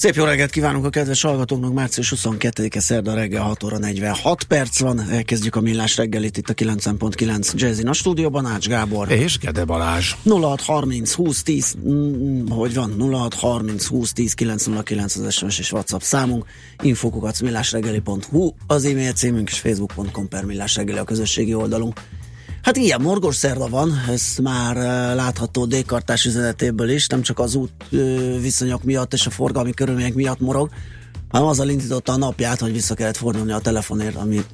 Szép jó reggelt kívánunk a kedves hallgatóknak, március 22-e szerda reggel 6 óra 46 perc van. Elkezdjük a millás reggelit itt a 9.9 Jazzin a stúdióban, Ács Gábor. És Gede Balázs. 0630 20 10, mm, hogy van, 0630 20 10 909 az SMS és WhatsApp számunk, infokukat millásreggeli.hu az e-mail címünk és facebook.com per millásreggeli a közösségi oldalunk. Hát ilyen morgos szerda van, ez már látható D-kartás üzenetéből is, nem csak az út viszonyok miatt és a forgalmi körülmények miatt morog, hanem azzal indította a napját, hogy vissza kellett fordulni a telefonért, ami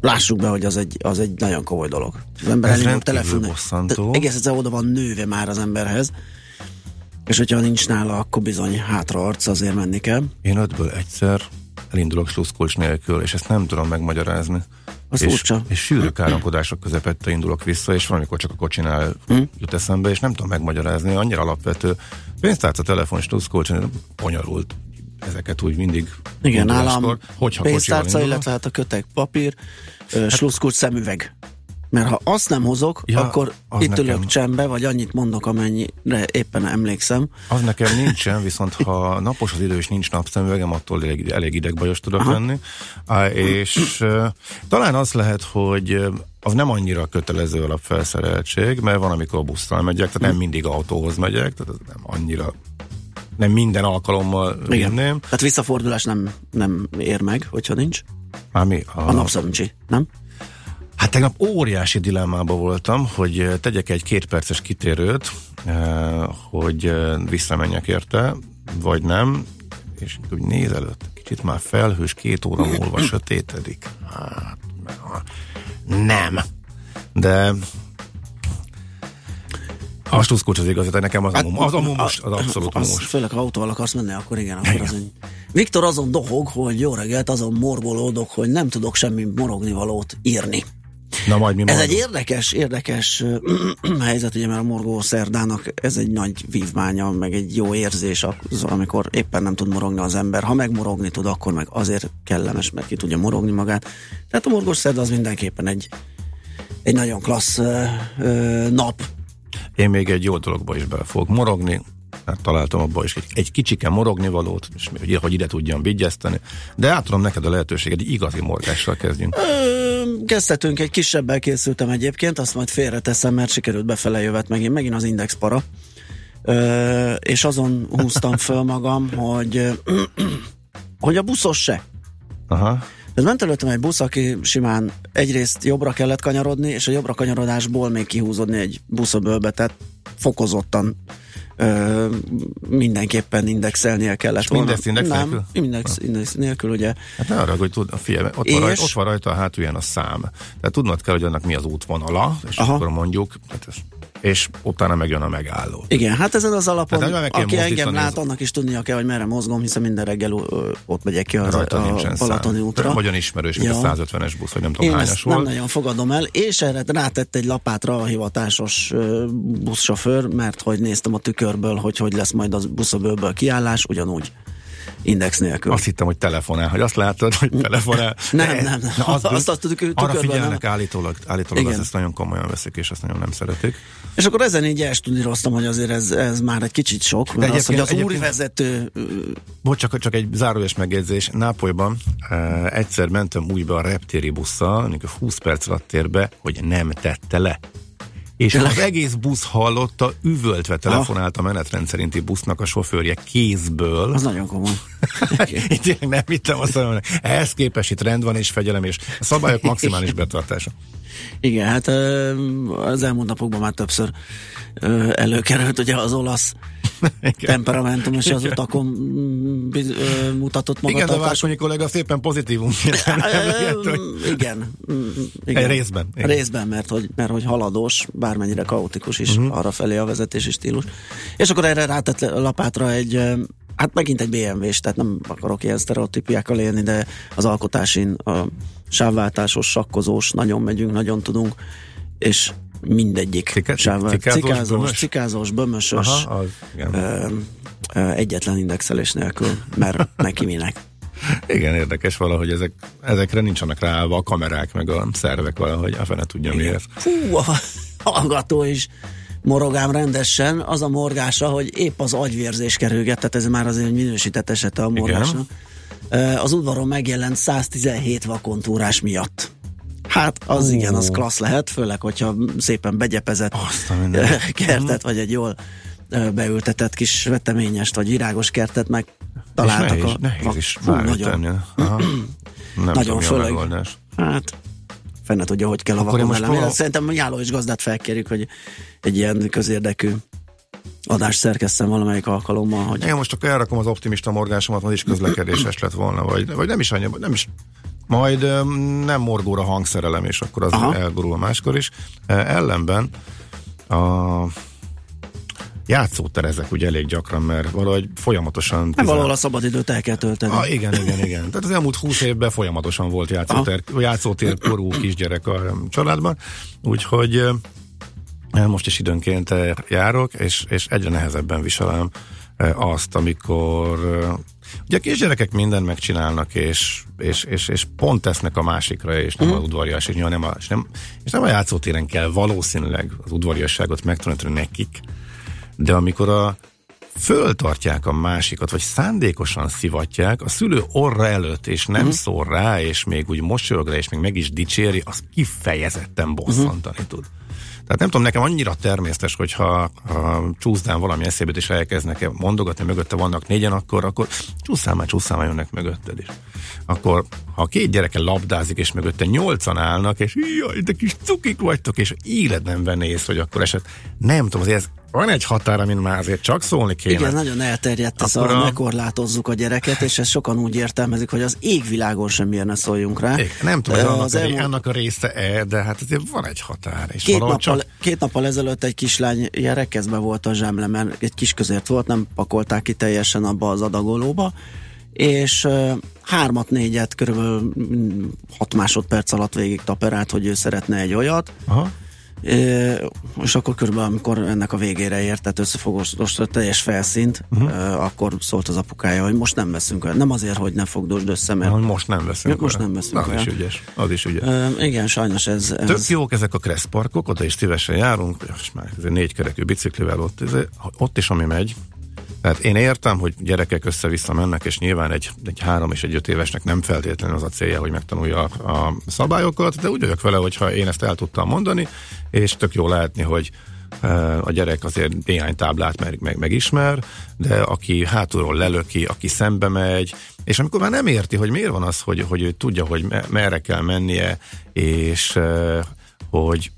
lássuk be, hogy az egy, az egy nagyon komoly dolog. Az ember elindul telefonért, bosszantó. egész egyszer oda van nőve már az emberhez, és hogyha nincs nála, akkor bizony hátra arc azért menni kell. Én ötből egyszer elindulok sluszkulcs nélkül, és ezt nem tudom megmagyarázni. Az és, furcsa. és sűrű káromkodások közepette indulok vissza, és valamikor csak a kocsinál Hm? jut eszembe, és nem tudom megmagyarázni, annyira alapvető. Pénztárca, telefon, sluszkulcs, bonyolult ezeket úgy mindig Igen, nálam hogyha pénztárca, illetve hát a kötek papír, hát, szemüveg. Mert ha azt nem hozok, Ja, akkor itt nekem- ülök csembe, vagy annyit mondok, amennyire éppen emlékszem. Az nekem nincsen, viszont ha napos az idő és nincs napszemüvegem, attól elég, elég idegbajos tudok Aha. lenni. És talán az lehet, hogy az nem annyira kötelező alapfelszereltség, mert van, amikor busszal megyek, tehát nem mindig autóhoz megyek, tehát ez nem annyira nem minden alkalommal Igen. vinném. Tehát visszafordulás nem, nem ér meg, hogyha nincs. Á, mi? A napszemcsi, nem? Hát tegnap óriási dilemmában voltam, hogy tegyek egy kétperces kitérőt, hogy visszamenjek érte, vagy nem, és úgy nézelőtt, kicsit már felhős, két óra múlva sötétedik. Hát, nem. De a sluszkulcs az igaz, de nekem az a, mum, az a mumus, az abszolút az, mumus. Főleg, ha autóval akarsz menni, akkor igen, akkor az egy... Viktor azon dohog, hogy jó reggelt, azon morgolódok, hogy nem tudok semmi morogni valót írni. Na majd mi Ez egy érdekes, érdekes helyzet, ugye, mert a morgó szerdának ez egy nagy vívmánya, meg egy jó érzés, az, amikor éppen nem tud morogni az ember. Ha meg morogni tud, akkor meg azért kellemes, mert ki tudja morogni magát. Tehát a morgós szerda az mindenképpen egy, egy nagyon klassz ö, ö, nap. Én még egy jó dologba is bele fogok morogni, hát találtam abban is egy, egy kicsike morogni valót, és hogy, ide tudjam vigyeszteni, de átadom neked a lehetőséget, egy igazi morgással kezdjünk. Ö, kezdhetünk, egy kisebbel készültem egyébként, azt majd félreteszem, mert sikerült befele jövet megint, megint az index para. Ö, és azon húztam föl magam, hogy, hogy a buszos se. Aha. Ez ment előttem egy busz, aki simán egyrészt jobbra kellett kanyarodni, és a jobbra kanyarodásból még kihúzódni egy buszöbölbe, tehát fokozottan ö, mindenképpen indexelnie kellett És mindezt index Nem, nélkül? index, index nélkül, ugye. Hát ne arra, hogy tud, figyelj, ott, van rajta, És? ott van rajta a hátulján a szám. Tehát tudnod kell, hogy annak mi az útvonala, és Aha. akkor mondjuk, hát ez, és utána megjön a megálló. Igen, hát ezen az alapon, hogy meg aki engem lát, az- annak is tudnia kell, hogy merre mozgom, hiszen minden reggel ö, ott megyek ki az, Rajta a nincsen Balatoni útra. Nagyon ismerős, mint Ja. a 150-es busz, vagy nem tudom Én hányas ezt nem volt. nagyon fogadom el, és erre rátett egy lapátra a hivatásos ö, buszsofőr, mert hogy néztem a tükörből, hogy hogy lesz majd az buszobőből kiállás, ugyanúgy index nélkül. Azt hittem, hogy telefonál, hogy azt látod, hogy telefonál. Nem, nem, nem. Na, az, Azt- azt tudjuk, hogy arra figyelnek nem. állítólag, állítólag Igen. az ezt nagyon komolyan veszik, és azt nagyon nem szeretik. És akkor ezen így elstudíroztam, hogy azért ez, ez már egy kicsit sok, mert az, hogy az egyébként- úrivezető Bocs, csak, csak egy zárójeles megjegyzés. Nápolyban uh, egyszer mentem újba a reptéri busszal, amikor 20 perc alatt tér be, hogy nem tette le. És az egész busz hallotta, üvöltve telefonált a menetrend szerinti busznak a sofőrje kézből. az nagyon komoly. Én tényleg nem hittem azt mondani, ehhez képest itt rend van és fegyelem, és a szabályok maximális betartása. Igen, hát az elmúlt napokban már többször előkerült ugye az olasz temperamentum és az utakon mm, mutatott Igen, de. Várkonyi kollega szépen pozitívum. Igen, mm, igen. Részben, igen. Részben, mert hogy, mert hogy haladós, bármennyire kaotikus is, uh-huh. arra felé a vezetési stílus. És akkor erre rátett lapátra egy, hát megint egy BMW-s, tehát nem akarok ilyen sztereotípiákkal élni, de az alkotásin a sávváltásos, sakkozós, nagyon megyünk, nagyon tudunk, és mindegyik Cika- sávvá- cikázós, cikázós, bömös? cikázós, bömösös, Aha, az, igen. ö, ö, egyetlen indexelés nélkül, mert neki minek. Igen, érdekes valahogy ezek, ezekre nincsenek ráállva a kamerák, meg a szervek valahogy, a fene tudja miért. Fú, a hallgató is morogám rendesen, az a morgása, hogy épp az agyvérzés kerülget, tehát ez már azért egy minősített esete a morgásnak. Az udvaron megjelent 117 vakontúrás miatt. Hát az Ó. igen, az klassz lehet, főleg, hogyha szépen begyepezett kertet, vagy egy jól beültetett kis veteményest, vagy virágos kertet meg És találtak. nehéz, a, nehéz is Fú, nagyon. Nem Nagyon főleg. Hát, fene tudja, hogy kell a vakon ellen. próbál- Szerintem Jáló és gazdát felkérjük, hogy egy ilyen közérdekű adást szerkesztem valamelyik alkalommal, hogy Én most akkor elrakom az optimista morgásomat, az is közlekedéses lett volna, vagy, vagy nem is annyi, nem is majd nem morgóra hangszerelem, és akkor az Aha. elgurul máskor is. Ellenben a játszóterezek ugye elég gyakran, mert valahogy folyamatosan... hát tizen- valahol a szabadidőt el kell tölteni. Ah, igen, igen, igen. Tehát az elmúlt húsz évben folyamatosan volt játszótér, játszótér korú kisgyerek a családban, úgyhogy most is időnként járok, és, és egyre nehezebben viselem azt, amikor ö, ugye a kisgyerekek mindent megcsinálnak, és, és, és, és pont tesznek a másikra, és nem Mhm. az udvarias, és, nem a, és, nem, és nem a játszótéren kell valószínűleg az udvariasságot megtanítani nekik, de amikor a föltartják a másikat, vagy szándékosan szivatják, a szülő orra előtt, és nem uh-huh. szól rá, és még úgy mosolyog rá, és még meg is dicséri, az kifejezetten bosszantani uh-huh. tud. Tehát nem tudom, nekem annyira természetes, hogyha ha csúszdán valami eszébe és elkezdnek mondogatni, mögötte vannak négyen, akkor, akkor csúszál már, csúszál már jönnek mögötted is. Akkor, ha a két gyereke labdázik, és mögötte nyolcan állnak, és jaj, de kis cukik vagytok, és élet nem venné észre, hogy akkor eset. Nem tudom, ez van egy határ, amin már azért csak szólni kéne. Igen, nagyon elterjedt ez Akkor a, a- ne korlátozzuk a gyereket, és ezt sokan úgy értelmezik, hogy az égvilágon semmilyen ne szóljunk rá. Igen, nem tudom, Ö, annak, az elmúlt- annak a része-e, de hát azért van egy határ. És Két nappal, csak... két nappal ezelőtt egy kislány ilyen rekeszbe volt a zsemlemen, egy kis közért volt, nem pakolták ki teljesen abba az adagolóba, és uh, hármat, négyet, körülbelül hat másodperc alatt végig taperált, hogy ő szeretne egy olyat, Aha. És akkor körülbelül, amikor ennek a végére ért, tehát összefogosította a teljes felszínt, uh-huh. akkor szólt az apukája, hogy most nem veszünk olyan. Nem azért, hogy ne fogdosd össze, mert Hogy most nem veszünk Most olyan. nem veszünk Az is olyan. ügyes. Az is ügyes. Ö, igen, sajnos ez... ez Tök jók ezek a kresszparkok, oda is szívesen járunk, és már ez egy négykerekű biciklivel ott, ez, ott is ami megy. Tehát én értem, hogy gyerekek össze-vissza mennek, és nyilván egy, egy három és egy öt évesnek nem feltétlenül az a célja, hogy megtanulja a, szabályokat, de úgy vagyok vele, hogyha én ezt el tudtam mondani, és tök jó látni, hogy e, a gyerek azért néhány táblát meg, meg, megismer, de aki hátulról lelöki, aki szembe megy, és amikor már nem érti, hogy miért van az, hogy, hogy ő tudja, hogy me- merre kell mennie, és e, hogy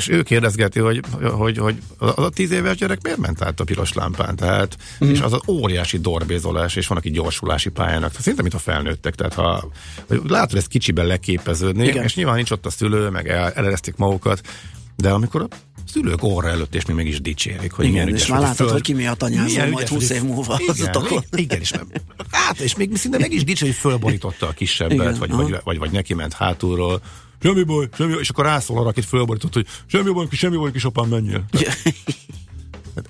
és ő kérdezgeti, hogy, hogy, hogy az a tíz éves gyerek miért ment át a piros lámpán, tehát, mm. és az az óriási dorbézolás, és van, aki gyorsulási pályának, tehát szinte, mint a felnőttek, tehát ha látod ezt kicsiben leképeződni, Igen. Igen. és nyilván nincs ott a szülő, meg el, eleresztik magukat, de amikor a szülők óra előtt, és még meg is dicsérik, hogy Igen, milyen és ügyes már vagy, látod, föl- hogy ki miatt anyázol milyen majd ügyes 20 vagy, év múlva az igen, igen, és, hát, és még szinte meg is dicséri, hogy fölborította a kisebbet, Igen, vagy, vagy, vagy, vagy neki ment hátulról, Semmi baj, semmi baj, és akkor rászól arra, akit fölborított, hogy semmi baj, semmi baj, kisapám, menjél.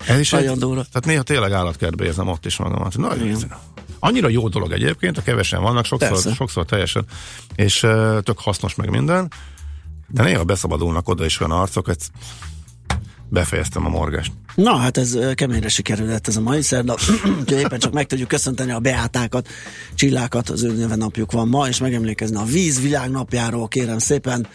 Ez is Nagyon egy, durva. Tehát néha tényleg állatkertbe érzem ott is magamat. Na, ez, Annyira jó dolog egyébként, a kevesen vannak, sokszor, sokszor teljesen, és uh, tök hasznos meg minden, de néha beszabadulnak oda is olyan arcok, hogy befejeztem a morgást. Na, hát ez keményre sikerült ez a mai szerda. Úgyhogy éppen csak meg tudjuk köszönteni a beátákat, csillákat, az ő napjuk van ma, és megemlékezni a víz világnapjáról, kérem szépen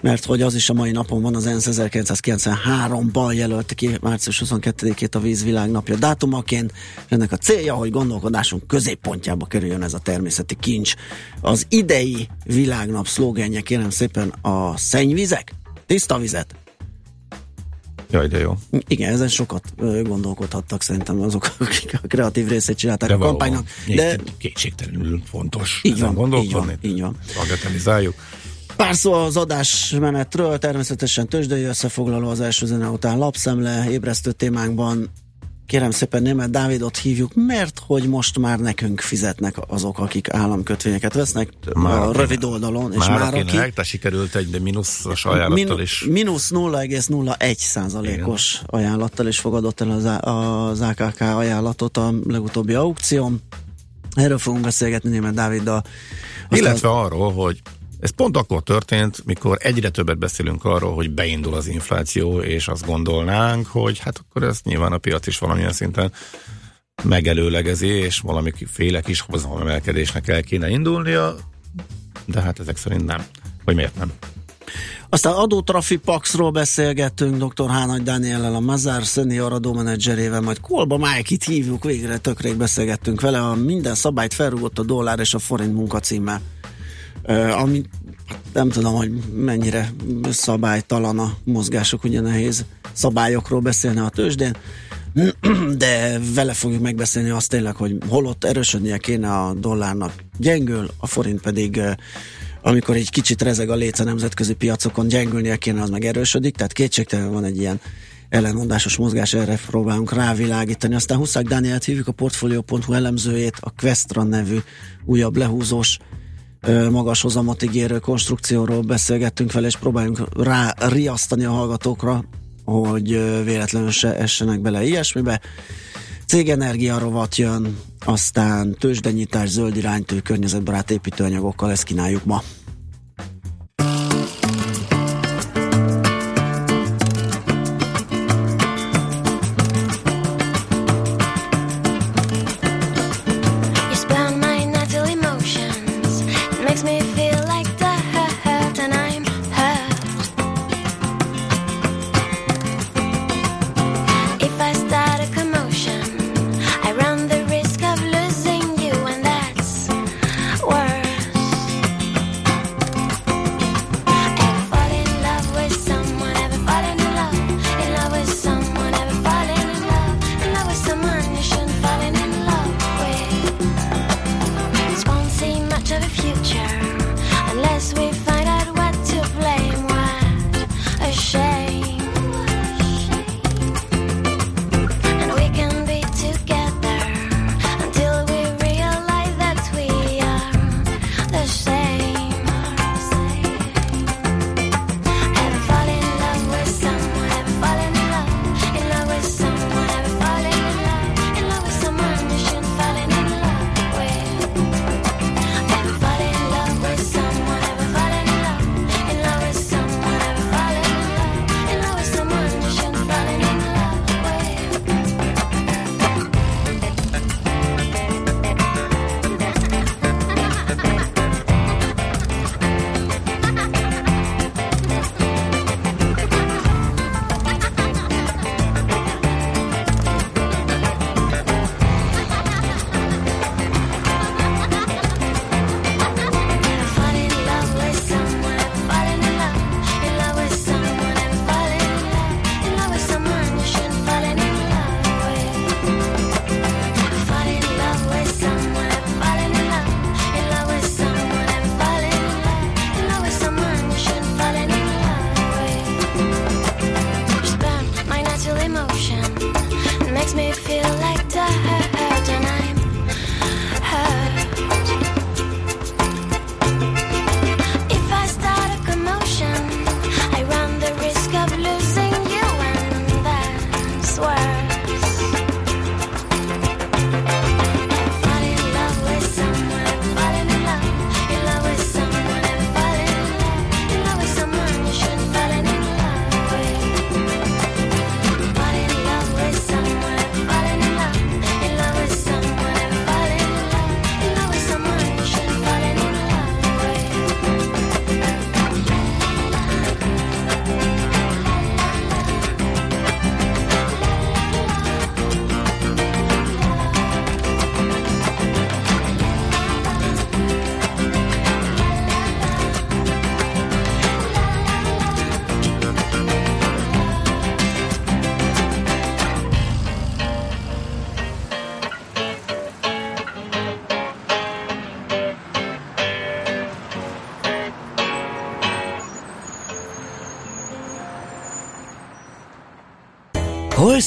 mert hogy az is a mai napon van, az ENSZ 1993-ban jelölte ki március 22-ét a vízvilágnapja dátumaként, és ennek a célja, hogy gondolkodásunk középpontjába kerüljön ez a természeti kincs. Az idei világnap szlogenje kérem szépen a szennyvizek, tiszta vizet, Jaj, de jó. Igen, ezen sokat gondolkodhattak szerintem azok, akik a kreatív részét csinálták de a kampánynak. De kétségtelenül fontos így van, így van, így van. Bagatelizáljuk. Pár szó az adásmenetről, természetesen tőzsdei összefoglaló az első zene után lapszemle, ébresztő témánkban kérem szépen német Dávidot hívjuk, mert hogy most már nekünk fizetnek azok, akik államkötvényeket vesznek már a rövid oldalon. És már, már akinek, aki, sikerült egy de mínuszos ajánlattal is. Mínusz 0,01 százalékos ajánlattal is fogadott el az, az AKK ajánlatot a legutóbbi aukción. Erről fogunk beszélgetni német Dáviddal. Illetve arról, hogy ez pont akkor történt, mikor egyre többet beszélünk arról, hogy beindul az infláció, és azt gondolnánk, hogy hát akkor ezt nyilván a piac is valamilyen szinten megelőlegezi, és valami féle kis emelkedésnek el kéne indulnia, de hát ezek szerint nem. Vagy miért nem? Aztán adótrafi paxról beszélgettünk dr. Hánagy Dániellel, a Mazár senior adómenedzserével, majd Kolba Májkit hívjuk, végre tökrék beszélgettünk vele, a minden szabályt felrúgott a dollár és a forint munkacímmel ami nem tudom, hogy mennyire szabálytalan a mozgások, ugye nehéz szabályokról beszélni a tőzsdén, de vele fogjuk megbeszélni azt tényleg, hogy holott erősödnie kéne a dollárnak gyengül, a forint pedig amikor egy kicsit rezeg a léc a nemzetközi piacokon, gyengülnie kéne, az meg erősödik, tehát kétségtelen van egy ilyen ellenmondásos mozgás, erre próbálunk rávilágítani. Aztán Huszák Dánielt hívjuk a Portfolio.hu elemzőjét, a Questra nevű újabb lehúzós magas hozamot ígérő konstrukcióról beszélgettünk vele, és próbáljunk rá riasztani a hallgatókra, hogy véletlenül se essenek bele ilyesmibe. Cégenergia rovat jön, aztán tőzsdenyítás, zöld iránytű, környezetbarát építőanyagokkal, ezt kínáljuk ma.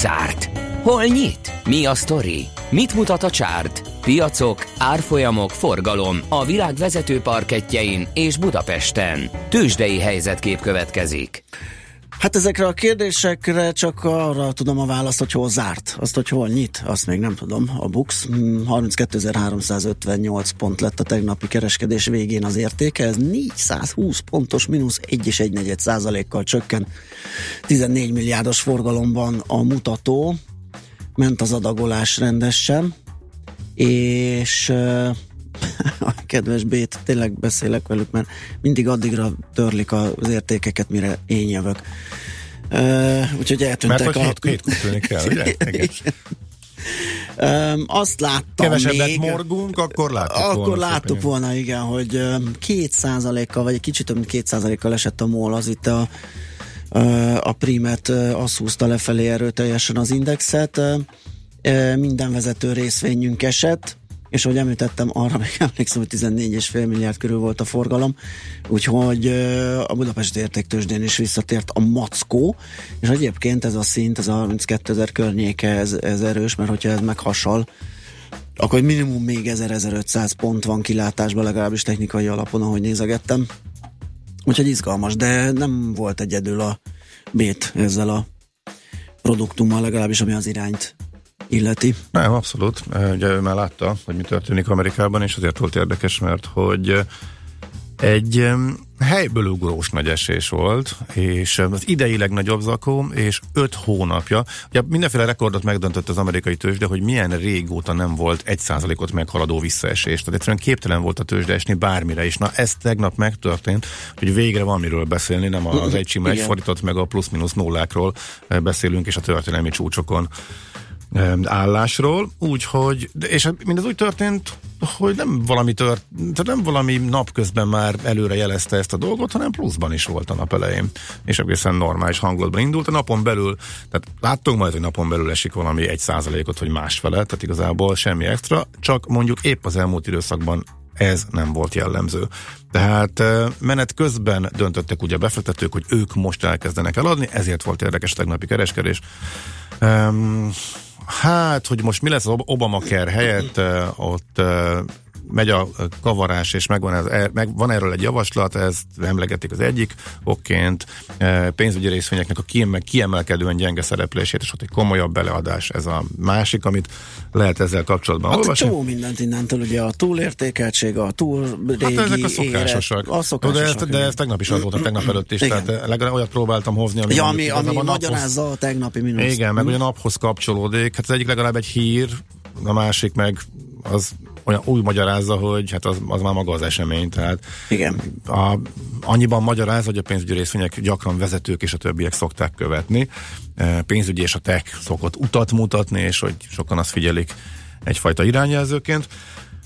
Zárt? Hol nyit? Mi a sztori? Mit mutat a csárt? Piacok, árfolyamok, forgalom a világ vezető parketjein és Budapesten. Tősdei helyzetkép következik. Hát ezekre a kérdésekre csak arra tudom a választ, hogy hol zárt. Azt, hogy hol nyit, azt még nem tudom. A Bux 32.358 hmm, pont lett a tegnapi kereskedés végén az értéke. Ez 420 pontos, mínusz 1,1 százalékkal csökken. 14 milliárdos forgalomban a mutató. Ment az adagolás rendesen. És a kedves Bét, tényleg beszélek velük, mert mindig addigra törlik az értékeket, mire én jövök. Uh, úgyhogy eltűntek Mert a... Mert hogy kell, ugye? Igen. Um, azt láttam Kevesebbet még, morgunk, akkor láttuk Akkor volna láttuk szépen. volna, igen, hogy két százalékkal, vagy egy kicsit több mint két százalékkal esett a MOL, az itt a, a primet, azt húzta lefelé erőteljesen az indexet. Minden vezető részvényünk esett, és ahogy említettem, arra még emlékszem, hogy 14,5 milliárd körül volt a forgalom, úgyhogy a Budapesti értéktősdén is visszatért a mackó, és egyébként ez a szint, ez a 32 ezer környéke, ez, ez erős, mert hogyha ez meghasal, akkor minimum még 1000-1500 pont van kilátásban, legalábbis technikai alapon, ahogy nézegettem. Úgyhogy izgalmas, de nem volt egyedül a bét ezzel a produktummal, legalábbis ami az irányt illeti. Nem, abszolút. Ugye ő már látta, hogy mi történik Amerikában, és azért volt érdekes, mert hogy egy helyből ugrós nagy esés volt, és az idei legnagyobb zakó, és öt hónapja. Ugye mindenféle rekordot megdöntött az amerikai tőzsde, hogy milyen régóta nem volt egy százalékot meghaladó visszaesés. Tehát egyszerűen képtelen volt a tőzsde esni bármire, és na ez tegnap megtörtént, hogy végre van miről beszélni, nem az egy sima egyfordított meg a plusz-minusz nullákról beszélünk, és a történelmi csúcsokon állásról, úgyhogy, és hát mindez úgy történt, hogy nem valami tört, tehát nem valami napközben már előre jelezte ezt a dolgot, hanem pluszban is volt a nap elején, és egészen normális hangulatban indult. A napon belül, tehát láttunk majd, hogy napon belül esik valami egy százalékot, vagy másfele, tehát igazából semmi extra, csak mondjuk épp az elmúlt időszakban ez nem volt jellemző. Tehát menet közben döntöttek ugye a befektetők, hogy ők most elkezdenek eladni, ezért volt érdekes tegnapi kereskedés. Um, Hát, hogy most mi lesz az Obamacare helyett, ott megy a kavarás, és megvan, ez, e, meg van erről egy javaslat, ezt emlegetik az egyik okként, e, pénzügyi részvényeknek a kiemel, kiemelkedően gyenge szereplését, és ott egy komolyabb beleadás, ez a másik, amit lehet ezzel kapcsolatban hát olvasni. Csomó mindent innentől, ugye a túlértékeltség, a túl régi Hát ezek a szokásosak. Éret, a szokásosak de, ezt, de ez tegnap is az volt, a tegnap előtt is, Igen. tehát legalább olyat próbáltam hozni, ami, ja, ami, ami magyarázza naphoz, a tegnapi mínusz. Igen, meg ugye naphoz kapcsolódik, hát az egyik legalább egy hír, a másik meg az olyan új magyarázza, hogy hát az, az már maga az esemény, tehát Igen. A, annyiban magyaráz, hogy a pénzügyi részvények gyakran vezetők és a többiek szokták követni. E, pénzügyi és a tech szokott utat mutatni, és hogy sokan azt figyelik egyfajta irányjelzőként.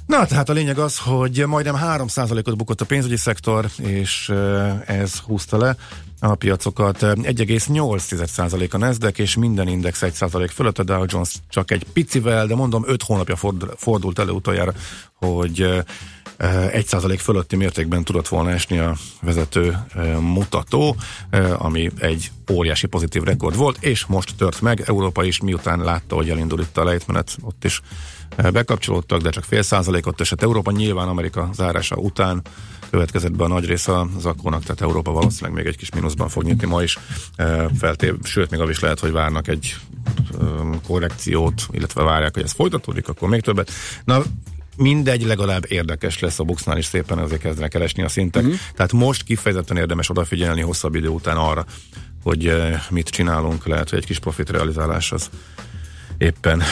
Na, tehát a lényeg az, hogy majdnem 3%-ot bukott a pénzügyi szektor, és e, ez húzta le a piacokat. 1,8% a Nasdaq, és minden index 1% fölött, a Dow Jones csak egy picivel, de mondom 5 hónapja fordult elő utoljára, hogy 1% fölötti mértékben tudott volna esni a vezető mutató, ami egy óriási pozitív rekord volt, és most tört meg. Európa is miután látta, hogy elindul itt a lejtmenet, ott is bekapcsolódtak, de csak fél százalékot esett. Európa nyilván Amerika zárása után következett be a nagy része az akkónak, tehát Európa valószínűleg még egy kis mínuszban fog nyitni ma is. Feltév, sőt, még az is lehet, hogy várnak egy korrekciót, illetve várják, hogy ez folytatódik, akkor még többet. Na, mindegy, legalább érdekes lesz a buxnál is szépen, azért kezdenek keresni a szintek. Uh-huh. Tehát most kifejezetten érdemes odafigyelni hosszabb idő után arra, hogy mit csinálunk, lehet, hogy egy kis profit realizálás az éppen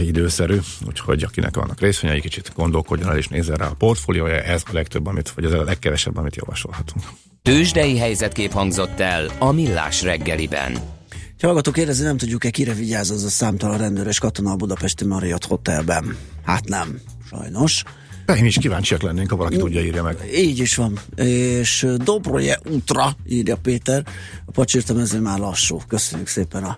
időszerű, úgyhogy akinek vannak részvényei, kicsit gondolkodjon el és nézzen rá a portfóliója, ez a legtöbb, amit, vagy ez a legkevesebb, amit javasolhatunk. Tőzsdei helyzetkép hangzott el a Millás reggeliben. Hallgató kérdezi, nem tudjuk-e kire vigyáz az a számtalan rendőr és katona a budapesti Marriott Hotelben? Hát nem, sajnos. De én is kíváncsiak lennénk, ha valaki tudja, írja meg. Így is van. És Dobroje útra, írja Péter. A pacsírtam, ezért már lassú. Köszönjük szépen a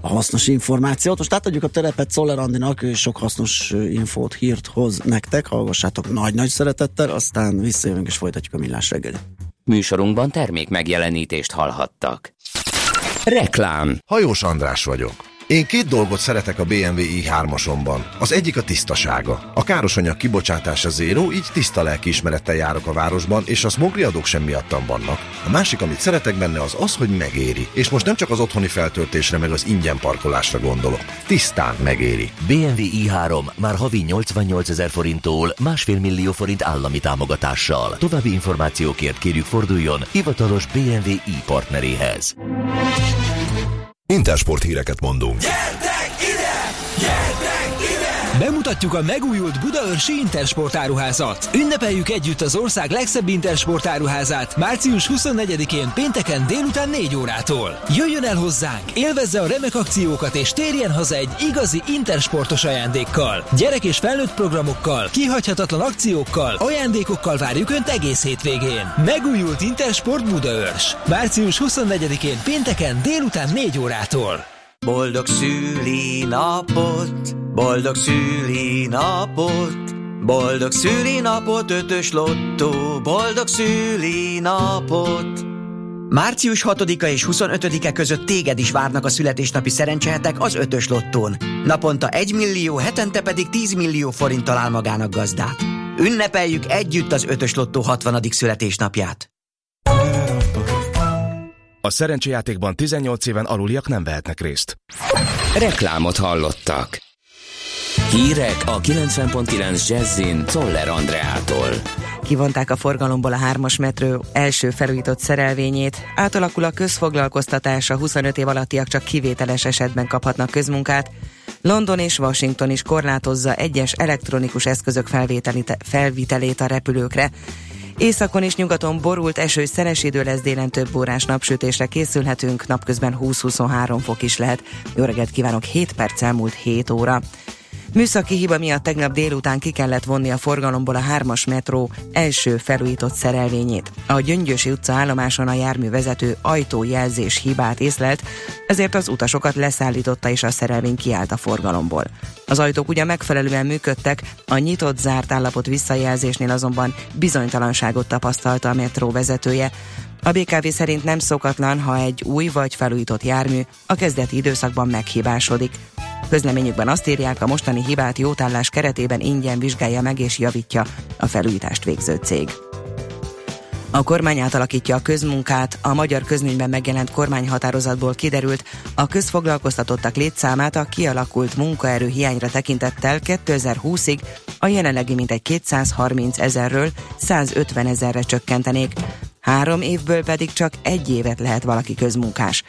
a hasznos információt. Most átadjuk a terepet Szoller Andinak, és sok hasznos infót, hírt hoz nektek, hallgassátok nagy-nagy szeretettel, aztán visszajövünk és folytatjuk a millás reggeli. Műsorunkban termék megjelenítést hallhattak. Reklám Hajós András vagyok. Én két dolgot szeretek a BMW i3-asomban. Az egyik a tisztasága. A károsanyag kibocsátása zéró, így tiszta lelkiismerettel járok a városban, és a smogri adók sem miattam vannak. A másik, amit szeretek benne, az az, hogy megéri. És most nem csak az otthoni feltöltésre, meg az ingyen parkolásra gondolok. Tisztán megéri. BMW i3 már havi 88 ezer forinttól másfél millió forint állami támogatással. További információkért kérjük forduljon hivatalos BMW i partneréhez. Intersport híreket mondunk. Gyertek ide! Gyertek! Bemutatjuk a megújult Budaörsi Intersport áruházat. Ünnepeljük együtt az ország legszebb Intersport áruházát március 24-én pénteken délután 4 órától. Jöjjön el hozzánk, élvezze a remek akciókat és térjen haza egy igazi Intersportos ajándékkal. Gyerek és felnőtt programokkal, kihagyhatatlan akciókkal, ajándékokkal várjuk Önt egész hétvégén. Megújult Intersport Budaörs. Március 24-én pénteken délután 4 órától. Boldog szülinapot, boldog szülinapot, boldog szülinapot, ötös lottó, boldog szülinapot. Március 6-a és 25-e között téged is várnak a születésnapi szerencsehetek az ötös lottón. Naponta 1 millió, hetente pedig 10 millió forint talál magának gazdát. Ünnepeljük együtt az ötös lottó 60. születésnapját. A szerencsejátékban 18 éven aluliak nem vehetnek részt. Reklámot hallottak. Hírek a 90.9 Jazzin Toller Andreától. Kivonták a forgalomból a hármas metró első felújított szerelvényét, átalakul a közfoglalkoztatás, a 25 év alattiak csak kivételes esetben kaphatnak közmunkát, London és Washington is korlátozza egyes elektronikus eszközök felvitelét a repülőkre, Északon és nyugaton borult eső, szenes idő lesz délen több órás napsütésre készülhetünk, napközben 20-23 fok is lehet. Jó reggelt kívánok, 7 perc elmúlt 7 óra. Műszaki hiba miatt tegnap délután ki kellett vonni a forgalomból a hármas metró első felújított szerelvényét. A Gyöngyösi utca állomáson a járművezető ajtójelzés hibát észlelt, ezért az utasokat leszállította és a szerelvény kiállt a forgalomból. Az ajtók ugyan megfelelően működtek, a nyitott-zárt állapot visszajelzésnél azonban bizonytalanságot tapasztalta a metró vezetője. A BKV szerint nem szokatlan, ha egy új vagy felújított jármű a kezdeti időszakban meghibásodik. Közleményükben azt írják, a mostani hibát jótállás keretében ingyen vizsgálja meg és javítja a felújítást végző cég. A kormány átalakítja a közmunkát, a magyar közményben megjelent kormányhatározatból kiderült, a közfoglalkoztatottak létszámát a kialakult munkaerő hiányra tekintettel 2020-ig a jelenlegi mintegy 230 ezerről 150 ezerre csökkentenék, három évből pedig csak egy évet lehet valaki közmunkás.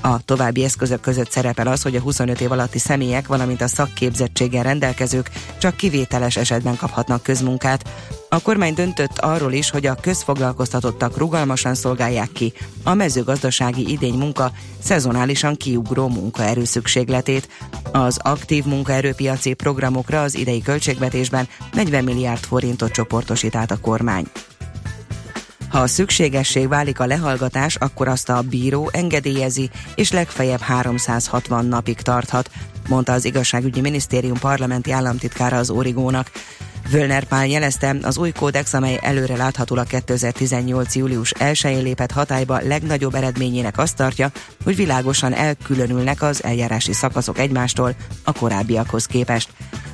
A további eszközök között szerepel az, hogy a 25 év alatti személyek, valamint a szakképzettséggel rendelkezők csak kivételes esetben kaphatnak közmunkát. A kormány döntött arról is, hogy a közfoglalkoztatottak rugalmasan szolgálják ki a mezőgazdasági idény munka szezonálisan kiugró munkaerő szükségletét. Az aktív munkaerőpiaci programokra az idei költségvetésben 40 milliárd forintot csoportosít át a kormány. Ha szükségesség válik a lehallgatás, akkor azt a bíró engedélyezi, és legfeljebb 360 napig tarthat, mondta az igazságügyi minisztérium parlamenti államtitkára az Origónak. Völner Pál jelezte, az új kódex, amely előre láthatólag 2018. július 1-én lépett hatályba legnagyobb eredményének azt tartja, hogy világosan elkülönülnek az eljárási szakaszok egymástól a korábbiakhoz képest.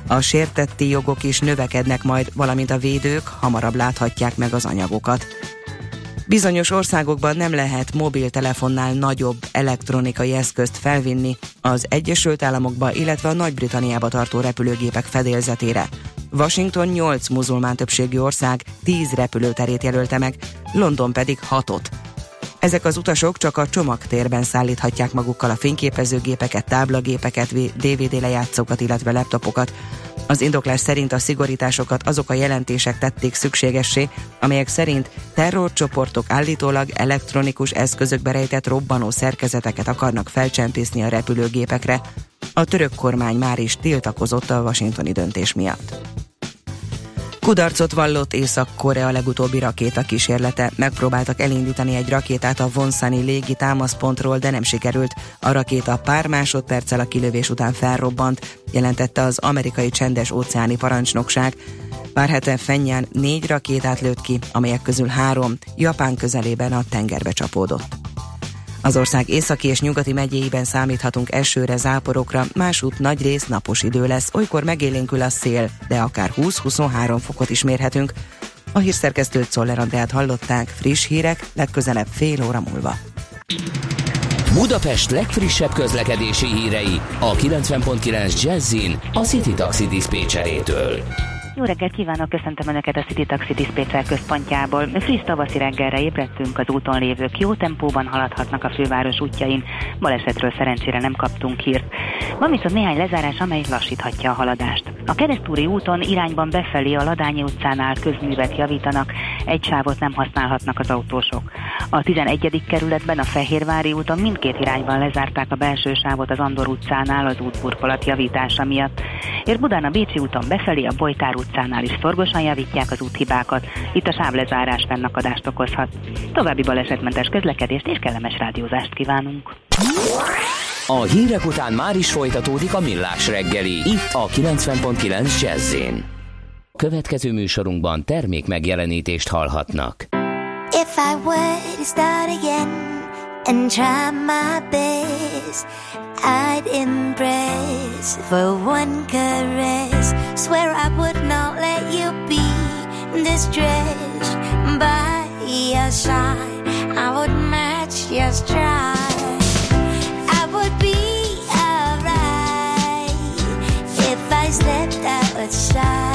A sértetti jogok is növekednek majd, valamint a védők hamarabb láthatják meg az anyagokat. Bizonyos országokban nem lehet mobiltelefonnál nagyobb elektronikai eszközt felvinni az Egyesült Államokba, illetve a Nagy-Britanniába tartó repülőgépek fedélzetére. Washington 8 muzulmán többségű ország 10 repülőterét jelölte meg, London pedig 6-ot. Ezek az utasok csak a csomagtérben szállíthatják magukkal a fényképezőgépeket, táblagépeket, DVD lejátszókat, illetve laptopokat. Az indoklás szerint a szigorításokat azok a jelentések tették szükségessé, amelyek szerint terrorcsoportok állítólag elektronikus eszközökbe rejtett robbanó szerkezeteket akarnak felcsempészni a repülőgépekre. A török kormány már is tiltakozott a washingtoni döntés miatt. Kudarcot vallott Észak-Korea legutóbbi rakéta kísérlete. Megpróbáltak elindítani egy rakétát a Vonsani légi támaszpontról, de nem sikerült. A rakéta pár másodperccel a kilövés után felrobbant, jelentette az amerikai csendes óceáni parancsnokság. Pár hete Fenyán négy rakétát lőtt ki, amelyek közül három Japán közelében a tengerbe csapódott. Az ország északi és nyugati megyéiben számíthatunk esőre, záporokra, másút nagy rész napos idő lesz, olykor megélénkül a szél, de akár 20-23 fokot is mérhetünk. A hírszerkesztőt Szoller Andrát hallották, friss hírek, legközelebb fél óra múlva. Budapest legfrissebb közlekedési hírei a 90.9 Jazzin a City Taxi Dispécsejétől. Jó reggelt kívánok, köszöntöm Önöket a City Taxi Dispatcher központjából. Friss tavaszi reggelre ébredtünk, az úton lévők jó tempóban haladhatnak a főváros útjain. Balesetről szerencsére nem kaptunk hírt. Van viszont néhány lezárás, amely lassíthatja a haladást. A keresztúri úton irányban befelé a Ladányi utcánál közművet javítanak, egy sávot nem használhatnak az autósok. A 11. kerületben a Fehérvári úton mindkét irányban lezárták a belső sávot az Andor utcánál az útburkolat javítása miatt. Ér Budán a Bécsi úton befelé a Bojtár utcánál is szorgosan javítják az úthibákat. Itt a sávlezárás fennakadást okozhat. További balesetmentes közlekedést és kellemes rádiózást kívánunk. A hírek után már is folytatódik a millás reggeli, itt a 90.9 jazz Következő műsorunkban termék megjelenítést hallhatnak. If I were to start again and try my best I'd embrace for one caress. Swear I would not let you be distressed by your side. I would match your stride. I would be alright if I slept outside.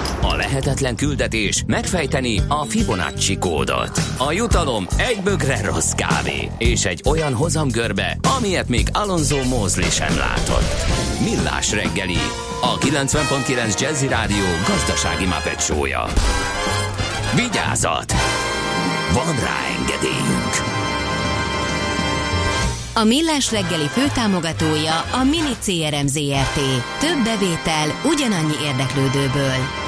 A lehetetlen küldetés megfejteni a Fibonacci kódot. A jutalom egy bögre rossz kávé és egy olyan hozamgörbe, amilyet még Alonso Mózli sem látott. Millás reggeli, a 90.9 Jazzy Rádió gazdasági mapetsója. Vigyázat! Van rá engedélyünk! A Millás reggeli főtámogatója a Mini CRM Zrt. Több bevétel ugyanannyi érdeklődőből.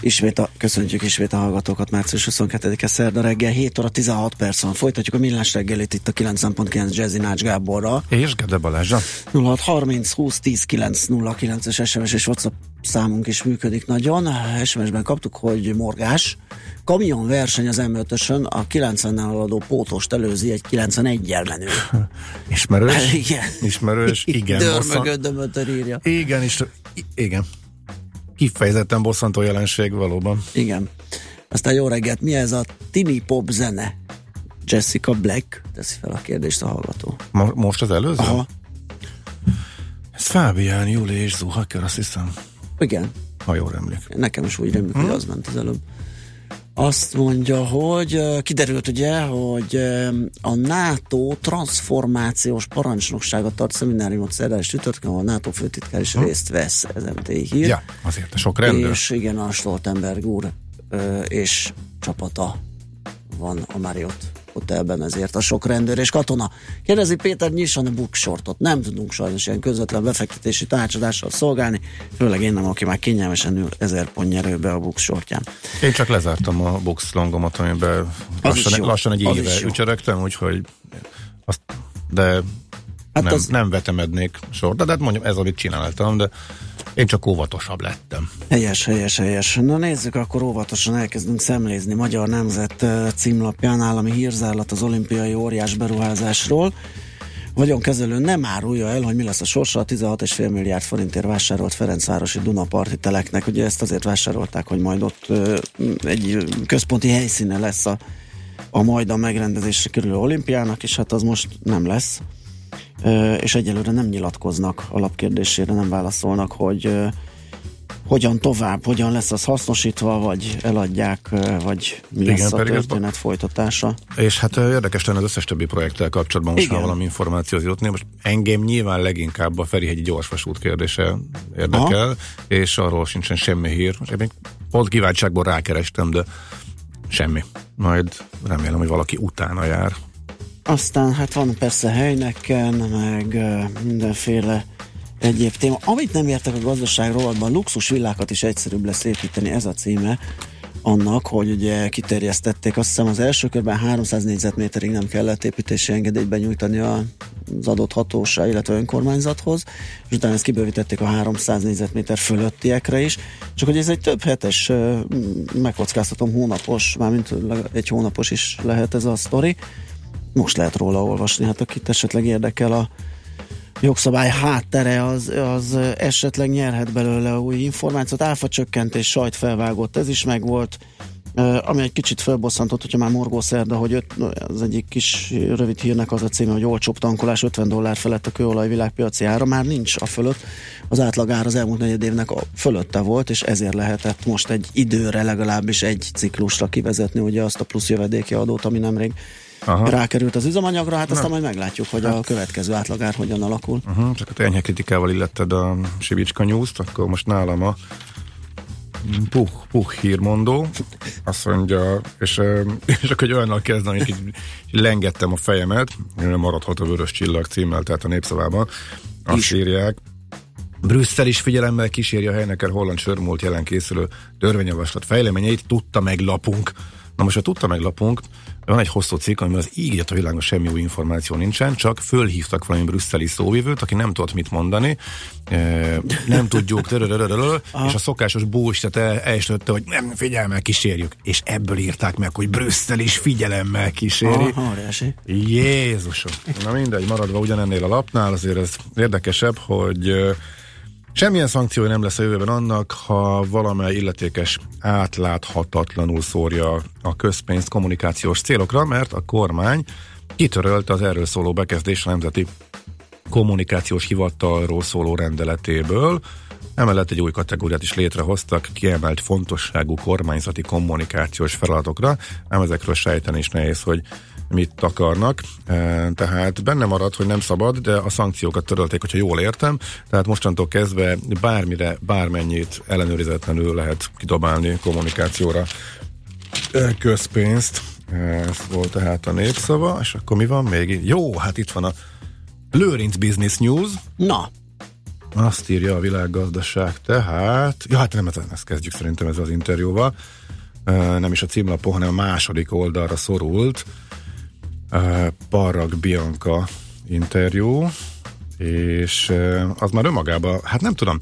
Ismét a, köszöntjük ismét a hallgatókat március 22-e szerda reggel 7 óra 16 perc van. Folytatjuk a millás reggelit itt a 90.9 Jazzy Nács Gáborra. És Gede Balázsa. 0630 20 10 909 es SMS és WhatsApp számunk is működik nagyon. SMS-ben kaptuk, hogy morgás. Kamion verseny az M5-ösön, a 90-nel aladó pótost előzi egy 91-jel menő. Ismerős? Igen. Ismerős, igen. Dörmögött, írja. Igen, és igen. Kifejezetten bosszantó jelenség valóban. Igen. Aztán jó reggelt, mi ez a tini pop zene? Jessica Black teszi fel a kérdést a hallgató. Mo- most az előző? Aha. Ez Fábián, Júli és Zuhaker, azt hiszem. Igen. Ha jól emlék. Nekem is úgy rémlik, hogy az ment az előbb. Azt mondja, hogy kiderült ugye, hogy a NATO transformációs parancsnoksága tart szemináriumot szerdán és csütörtökön, ahol a NATO főtitkár is részt vesz, ez MT hír. Ja, azért a sok rendőr. És igen, a Stoltenberg úr és csapata van a Marriott hotelben, ezért a sok rendőr és katona. Kérdezi Péter, nyisson a bookshortot. Nem tudunk sajnos ilyen közvetlen befektetési tanácsadással szolgálni, főleg én nem, aki már kényelmesen ül ezer pont nyerőbe a bookshortján. Én csak lezártam a box longomat, amiben lassan, lassan egy éve ücsörögtem, úgyhogy azt, de Hát nem, az- nem vetemednék sorda, de hát mondjam, ez amit csináltam, de én csak óvatosabb lettem. Helyes, helyes, helyes. Na nézzük, akkor óvatosan elkezdünk szemlézni. Magyar Nemzet címlapján állami hírzárlat az olimpiai óriás beruházásról. Vagyonkezelő nem árulja el, hogy mi lesz a sorsa a 16,5 milliárd forintért vásárolt Ferencvárosi Dunaparti teleknek. Ugye ezt azért vásárolták, hogy majd ott egy központi helyszíne lesz a, a majd a megrendezésre kerülő olimpiának, és hát az most nem lesz. És egyelőre nem nyilatkoznak alapkérdésére, nem válaszolnak, hogy hogyan tovább, hogyan lesz az hasznosítva, vagy eladják, vagy mi Igen, lesz a pedig ez- történet folytatása. És hát érdekes lenne az összes többi projekttel kapcsolatban most Igen. már valami információt jutni. Most engem nyilván leginkább a Ferihegyi gyorsvasút kérdése érdekel, Aha. és arról sincsen semmi hír. Most én még pont kívánságból rákerestem, de semmi. Majd remélem, hogy valaki utána jár. Aztán hát van persze helyneken, meg mindenféle egyéb téma. Amit nem értek a gazdaság rovatban, luxus villákat is egyszerűbb lesz építeni, ez a címe annak, hogy ugye kiterjesztették, azt hiszem az első körben 300 négyzetméterig nem kellett építési engedélyt benyújtani az adott hatóság, illetve önkormányzathoz, és utána ezt kibővítették a 300 négyzetméter fölöttiekre is, csak hogy ez egy több hetes, megkockáztatom hónapos, mármint egy hónapos is lehet ez a sztori, most lehet róla olvasni, hát akit esetleg érdekel a jogszabály háttere, az, az esetleg nyerhet belőle új információt. Áfa csökkentés, sajt felvágott, ez is megvolt. Ami egy kicsit felbosszantott, hogyha már morgó szerda, hogy öt, az egyik kis rövid hírnek az a címe, hogy olcsóbb tankolás 50 dollár felett a kőolaj világpiaci ára, már nincs a fölött. Az átlagár az elmúlt negyed évnek a fölötte volt, és ezért lehetett most egy időre legalábbis egy ciklusra kivezetni ugye azt a plusz jövedéki adót, ami nemrég Aha. rákerült az üzemanyagra, hát aztán Na. majd meglátjuk, hogy a következő átlagár hogyan alakul. Uh-huh, csak a enyhe kritikával illetted a Sivicska news akkor most nálam a puh, puh hírmondó, azt mondja, és, ö, és akkor egy olyannal kezdem, hogy így lengettem a fejemet, maradhat a vörös csillag címmel, tehát a népszavában, azt Is. írják, Brüsszel is figyelemmel kíséri a helynek el holland sörmúlt jelen készülő törvényjavaslat fejleményeit, tudta meg lapunk. Na most a tudta meglapunk, van egy hosszú cikk, amiben az ígért a világon semmi új információ nincsen, csak fölhívtak valami brüsszeli szóvivőt, aki nem tudott mit mondani, nem tudjuk, és a szokásos bús, tehát elsőtte, hogy nem figyelmel kísérjük, és ebből írták meg, hogy Brüsszel is figyelemmel kíséri. Jézusom! Na mindegy, maradva ugyanennél a lapnál, azért ez érdekesebb, hogy Semmilyen szankciója nem lesz a jövőben annak, ha valamely illetékes átláthatatlanul szórja a közpénzt kommunikációs célokra, mert a kormány kitörölte az erről szóló bekezdés a Nemzeti Kommunikációs Hivatalról szóló rendeletéből. Emellett egy új kategóriát is létrehoztak, kiemelt fontosságú kormányzati kommunikációs feladatokra, ám ezekről sejteni is nehéz, hogy mit akarnak, tehát benne marad, hogy nem szabad, de a szankciókat törölték, hogyha jól értem, tehát mostantól kezdve bármire, bármennyit ellenőrizetlenül lehet kidobálni kommunikációra közpénzt. Ez volt tehát a népszava, és akkor mi van még? Jó, hát itt van a Lőrinc Business News. Na. Azt írja a világgazdaság, tehát... Ja, hát nem, ezt kezdjük szerintem ez az interjúval. Nem is a címlapon, hanem a második oldalra szorult Parag Bianca interjú, és az már önmagában, hát nem tudom,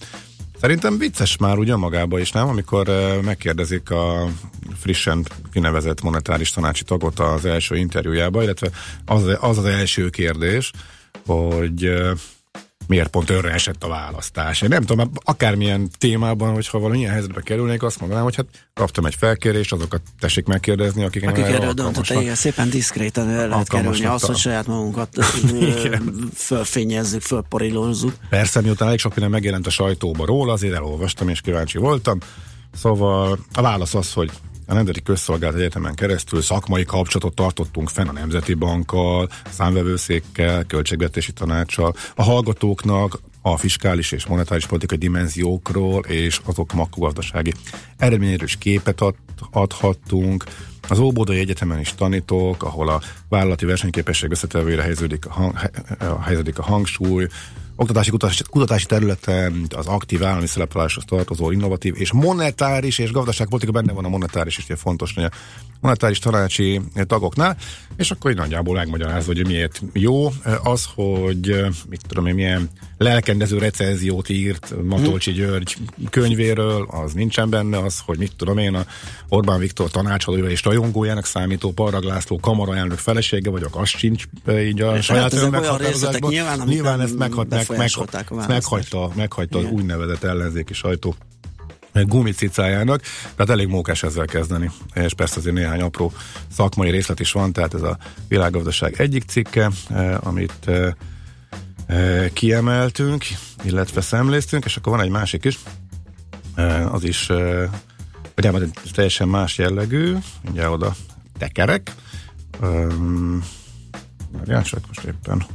Szerintem vicces már úgy önmagában is, nem? Amikor megkérdezik a frissen kinevezett monetáris tanácsi tagot az első interjújába, illetve az az, az első kérdés, hogy miért pont önre esett a választás. Én nem tudom, akármilyen témában, hogyha valamilyen helyzetbe kerülnék, azt mondanám, hogy hát kaptam egy felkérést, azokat tessék megkérdezni, akik, akik erről döntöttek, igen, szépen diszkréten el lehet kerülni az, hogy saját magunkat fölfényezzük, fölporilózzuk. Persze, miután elég sok minden megjelent a sajtóba róla, azért elolvastam és kíváncsi voltam. Szóval a válasz az, hogy a Nemzeti Közszolgált Egyetemen keresztül szakmai kapcsolatot tartottunk fenn a Nemzeti Bankkal, számvevőszékkel, költségvetési tanácssal, a hallgatóknak a fiskális és monetáris politikai dimenziókról és azok makrogazdasági eredményéről is képet ad, adhattunk. Az Óbodai Egyetemen is tanítok, ahol a vállalati versenyképesség összetevőjére helyeződik a, hang, helyeződik a hangsúly, oktatási kutatási, területen az aktív állami szerepláshoz tartozó innovatív és monetáris és gazdaságpolitika benne van a monetáris is, ugye fontos, hogy a monetáris tanácsi tagoknál, és akkor így nagyjából megmagyarázva, hogy miért jó az, hogy mit tudom én, milyen lelkendező recenziót írt Matolcsi mhm. György könyvéről, az nincsen benne, az, hogy mit tudom én, a Orbán Viktor tanácsadója és rajongójának számító Parag László kamaraelnök felesége vagyok, az sincs így a és saját hát önmeghatározásban. Nyilván, nyilván ezt meghat, meg, meg, meghagyta, meghagyta az úgynevezett ellenzéki sajtó gumicicájának, tehát elég mókás ezzel kezdeni. És persze azért néhány apró szakmai részlet is van, tehát ez a világgazdaság egyik cikke, eh, amit eh, eh, kiemeltünk, illetve szemléztünk, és akkor van egy másik is, az is vagy teljesen más jellegű, ugye oda tekerek. Várjál csak most éppen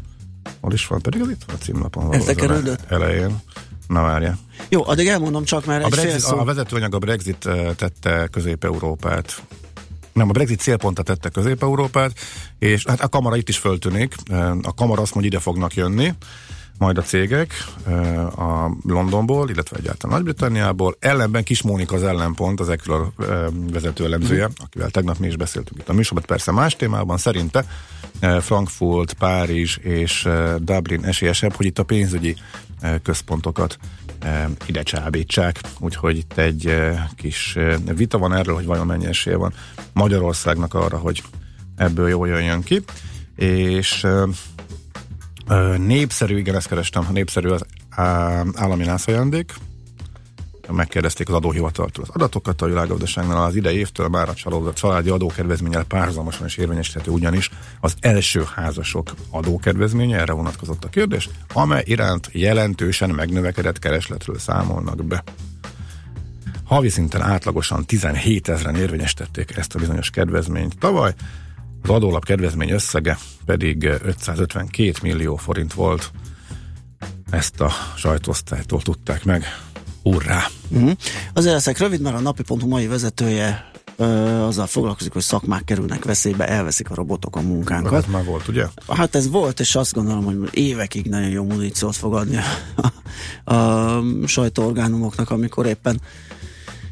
hol is van, pedig az itt van a címlapon. Elején. Na várja. Jó, addig elmondom csak már a egy Brexit, szó... A vezetőanyag a Brexit tette Közép-Európát nem, a Brexit célpontra tette Közép-Európát, és hát a kamara itt is föltűnik. A kamara azt mondja, ide fognak jönni, majd a cégek a Londonból, illetve egyáltalán Nagy-Britanniából. Ellenben Kis Mónika az ellenpont, az Equilor vezető elemzője, mm. akivel tegnap mi is beszéltünk itt a műsorban, persze más témában, szerinte Frankfurt, Párizs és Dublin esélyesebb, hogy itt a pénzügyi központokat ide csábítsák. Úgyhogy itt egy kis vita van erről, hogy vajon mennyi esélye van Magyarországnak arra, hogy ebből jól jöjjön ki. És népszerű, igen, ezt kerestem, népszerű az állami nászajandék, megkérdezték az adóhivataltól az adatokat a világgazdaságnál az idei évtől már a családi adókedvezménnyel párhuzamosan is érvényesíthető ugyanis az első házasok adókedvezménye, erre vonatkozott a kérdés, amely iránt jelentősen megnövekedett keresletről számolnak be. Havi szinten átlagosan 17 ezeren érvényesítették ezt a bizonyos kedvezményt tavaly, az adólap kedvezmény összege pedig 552 millió forint volt. Ezt a sajtóosztálytól tudták meg. Urrá! Uh-huh. Azért leszek rövid, mert a napi.hu mai vezetője ö, azzal foglalkozik, hogy szakmák kerülnek veszélybe, elveszik a robotok a munkánkat. Ez már volt, ugye? Hát ez volt, és azt gondolom, hogy évekig nagyon jó muníciót fog adni a, a, a sajtóorgánumoknak, amikor éppen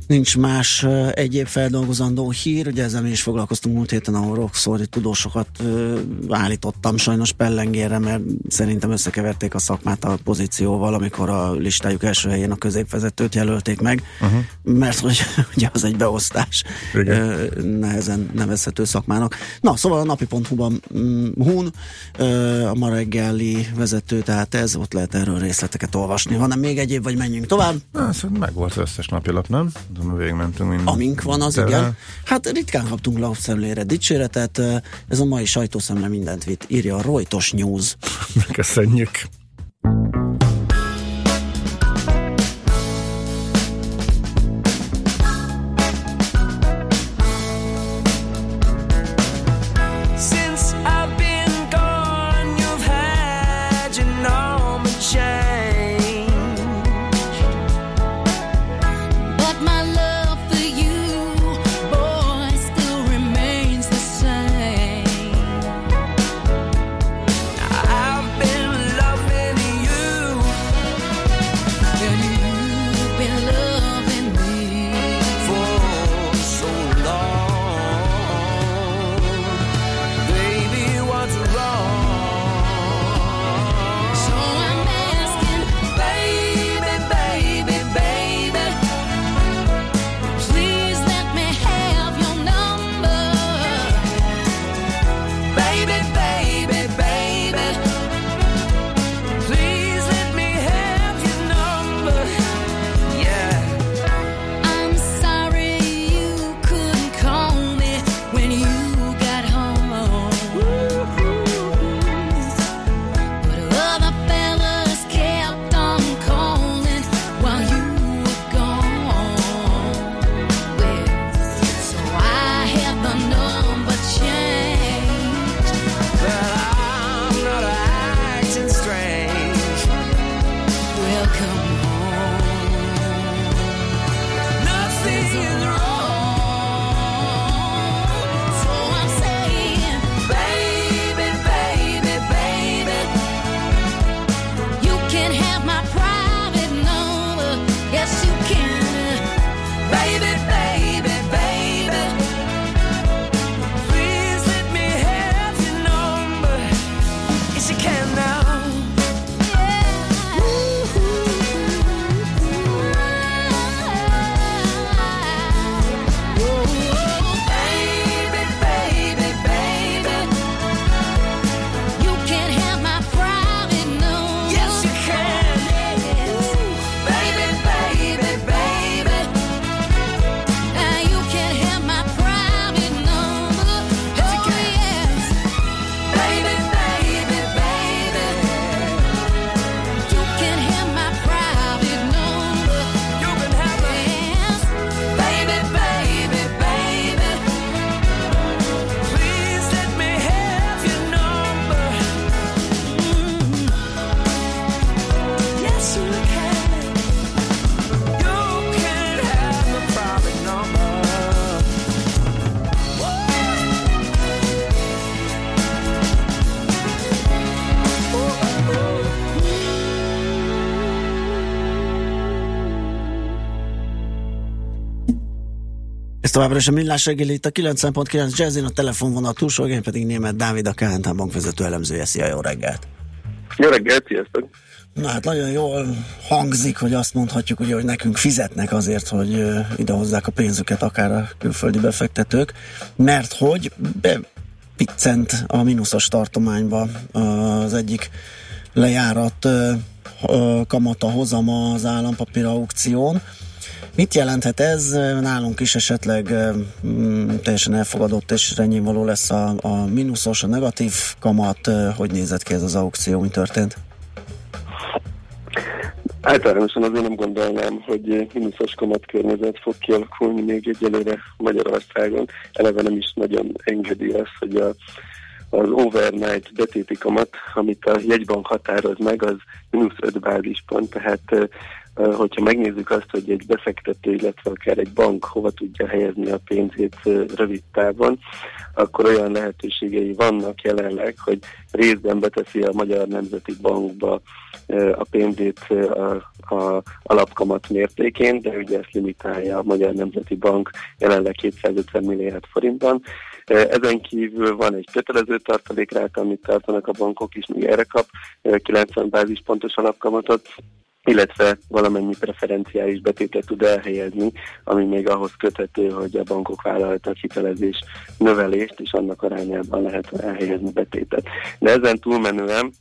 Nincs más egyéb feldolgozandó hír, ugye ezzel mi is foglalkoztunk múlt héten, ahol Roxford tudósokat állítottam sajnos pellengére, mert szerintem összekeverték a szakmát a pozícióval, amikor a listájuk első helyén a középvezetőt jelölték meg, uh-huh. mert hogy ugye az egy beosztás uh, nehezen nevezhető szakmának. Na, szóval a napi.hu-ban um, hun, a ma reggeli vezető, tehát ez, ott lehet erről részleteket olvasni. Van-e még egyéb, vagy menjünk tovább? Na, szóval meg volt az összes napilap, nem? Végigmentünk minden. Amink van, az Tele. igen. Hát ritkán kaptunk lapszemlére dicséretet, ez a mai sajtószemle mindent vitt, írja a Reuters News. Köszönjük. Továbbra is a millás reggeli itt a 90.9 Jazzin, a telefonvonal túlsó, én pedig német Dávid, a KNT Bank vezető elemzője. Szia, jó reggelt! Jó reggelt, sziasztok! Na hát nagyon jól hangzik, hogy azt mondhatjuk, ugye, hogy nekünk fizetnek azért, hogy idehozzák a pénzüket, akár a külföldi befektetők, mert hogy bepiccent a mínuszos tartományba az egyik lejárat kamata hozama az állampapír aukción. Mit jelenthet ez? Nálunk is esetleg mm, teljesen elfogadott és való lesz a, a mínuszos, a negatív kamat. Hogy nézett ki ez az aukció, mi történt? Általánosan azért nem gondolnám, hogy mínuszos kamatkörnyezet fog kialakulni még egyelőre Magyarországon. Eleve nem is nagyon engedi azt, hogy a, az overnight betéti kamat, amit a jegybank határoz meg, az mínusz 5 bázispont, tehát Hogyha megnézzük azt, hogy egy befektető, illetve akár egy bank hova tudja helyezni a pénzét rövid távon, akkor olyan lehetőségei vannak jelenleg, hogy részben beteszi a Magyar Nemzeti Bankba a pénzét a, a alapkamat mértékén, de ugye ezt limitálja a Magyar Nemzeti Bank jelenleg 250 milliárd forintban. Ezen kívül van egy kötelező tartalékrát, amit tartanak a bankok is, még erre kap ö, 90 bázispontos alapkamatot, illetve valamennyi preferenciális betétet tud elhelyezni, ami még ahhoz köthető, hogy a bankok vállaltak hitelezés növelést, és annak arányában lehet elhelyezni betétet. De ezen túlmenően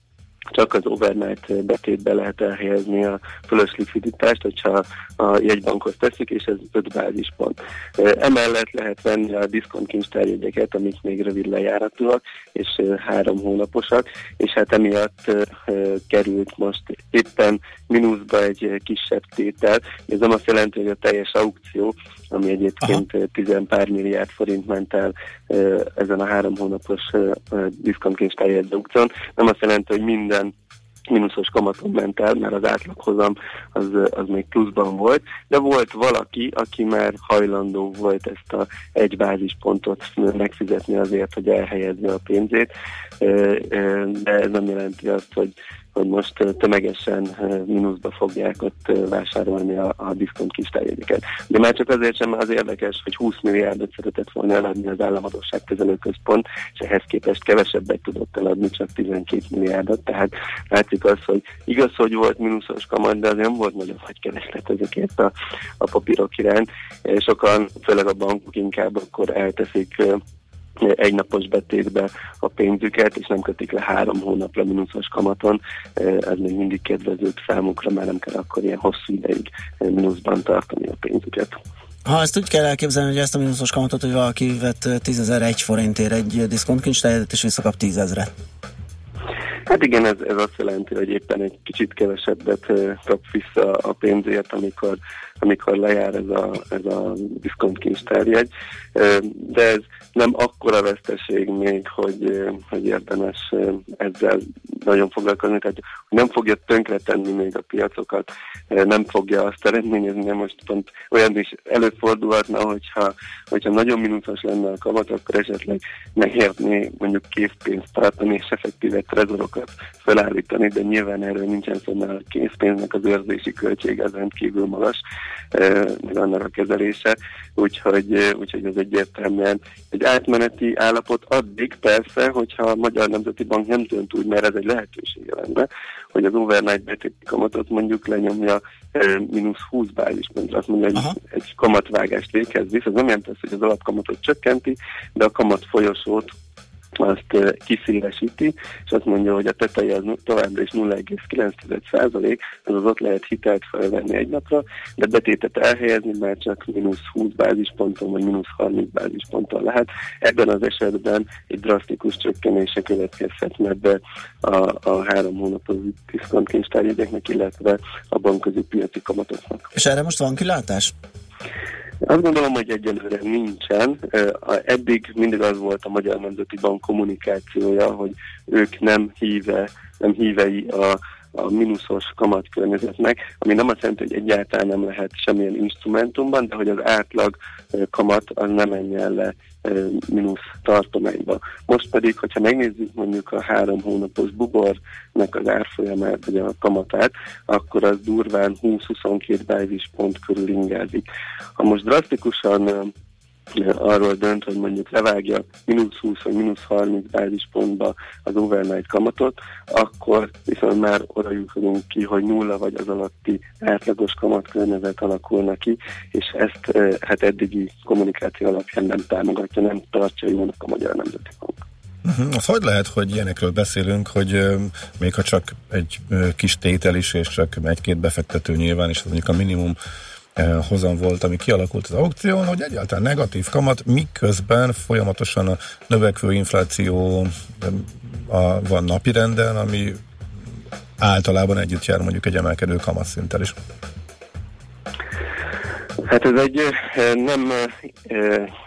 csak az overnight betétbe lehet elhelyezni a fölös likviditást, hogyha a jegybankhoz tesszük, és ez 5 bázispont. Emellett lehet venni a diszkontkincstárjegyeket, amik még rövid lejáratúak, és három hónaposak, és hát emiatt került most éppen mínuszba egy kisebb tétel. Ez nem azt jelenti, hogy a teljes aukció, ami egyébként ö, tizen pár milliárd forint ment el ezen a három hónapos diszkontkincstárjegy aukción, nem azt jelenti, hogy minden mínuszos kamaton ment el, mert az átlaghozam az, az még pluszban volt, de volt valaki, aki már hajlandó volt ezt a egy bázispontot megfizetni azért, hogy elhelyezze a pénzét, de ez nem jelenti azt, hogy hogy most tömegesen mínuszba fogják ott vásárolni a, a diszkont kis terjedéket. De már csak azért sem az érdekes, hogy 20 milliárdot szeretett volna eladni az államadóság kezelőközpont, és ehhez képest kevesebbet tudott eladni, csak 12 milliárdot. Tehát látszik az, hogy igaz, hogy volt mínuszos kamat, de az nem volt nagyon nagy kereslet ezekért a, a papírok iránt. Sokan, főleg a bankok inkább akkor elteszik ö, egynapos betétbe a pénzüket, és nem kötik le három hónapra mínuszos kamaton. Ez még mindig kedvezőbb számukra, mert nem kell akkor ilyen hosszú ideig mínuszban tartani a pénzüket. Ha ezt úgy kell elképzelni, hogy ezt a mínuszos kamatot, hogy valaki vett 10.001 forintért egy diszkontkincstárjegyet, és visszakap 10 ezret. Hát igen, ez, ez azt jelenti, hogy éppen egy kicsit kevesebbet kap vissza a pénzért, amikor, amikor lejár ez a, ez a diszkontkincstárjegy. Eh, De ez nem akkora veszteség még, hogy, hogy érdemes ezzel nagyon foglalkozni, tehát nem fogja tönkretenni még a piacokat, nem fogja azt eredményezni, most pont olyan is előfordulhatna, hogyha, hogyha nagyon mínuszos lenne a kamat, akkor esetleg megérné mondjuk készpénzt tartani, és effektíve trezorokat felállítani, de nyilván erről nincsen szó, mert a készpénznek az őrzési költsége az rendkívül magas, meg annak a kezelése, úgyhogy, úgyhogy ez egyértelműen egy átmeneti állapot. Addig persze, hogyha a Magyar Nemzeti Bank nem dönt úgy, mert ez egy lehetősége lenne, hogy az overnight betéti kamatot mondjuk lenyomja mínusz 20 bázispontra, azt mondja, hogy egy kamatvágást véghez visz, ez nem jelenti azt, hogy az alapkamatot csökkenti, de a kamat folyosót azt kiszélesíti, és azt mondja, hogy a teteje az továbbra is 0,9 ez az ott lehet hitelt felvenni egy napra, de betétet elhelyezni már csak mínusz 20 bázisponton, vagy mínusz 30 bázisponton lehet. Ebben az esetben egy drasztikus csökkenése következhetne be a, a három hónapos diszkontkincstárjegyeknek, illetve a bankközi piaci kamatoknak. És erre most van kilátás? Azt gondolom, hogy egyelőre nincsen. Eddig mindig az volt a Magyar Nemzeti Bank kommunikációja, hogy ők nem híve, nem hívei a a mínuszos kamatkörnyezetnek, ami nem azt jelenti, hogy egyáltalán nem lehet semmilyen instrumentumban, de hogy az átlag kamat az nem menjen le mínusz tartományba. Most pedig, hogyha megnézzük mondjuk a három hónapos bubornak az árfolyamát, vagy a kamatát, akkor az durván 20-22 bázispont körül ingázik. Ha most drasztikusan arról dönt, hogy mondjuk levágja mínusz 20 vagy mínusz 30 bázispontba az overnight kamatot, akkor viszont már oda jutunk ki, hogy nulla vagy az alatti átlagos kamatkörnyezet alakulna ki, és ezt hát eddigi kommunikáció alapján nem támogatja, nem tartja jónak a Magyar Nemzeti Bank. Uh-huh. Az hogy lehet, hogy ilyenekről beszélünk, hogy még ha csak egy kis tétel is, és csak egy-két befektető nyilván, és az mondjuk a minimum hozam volt, ami kialakult az aukción, hogy egyáltalán negatív kamat, miközben folyamatosan a növekvő infláció a, van napirenden, ami általában együtt jár mondjuk egy emelkedő kamatszinttel is. Hát ez egy nem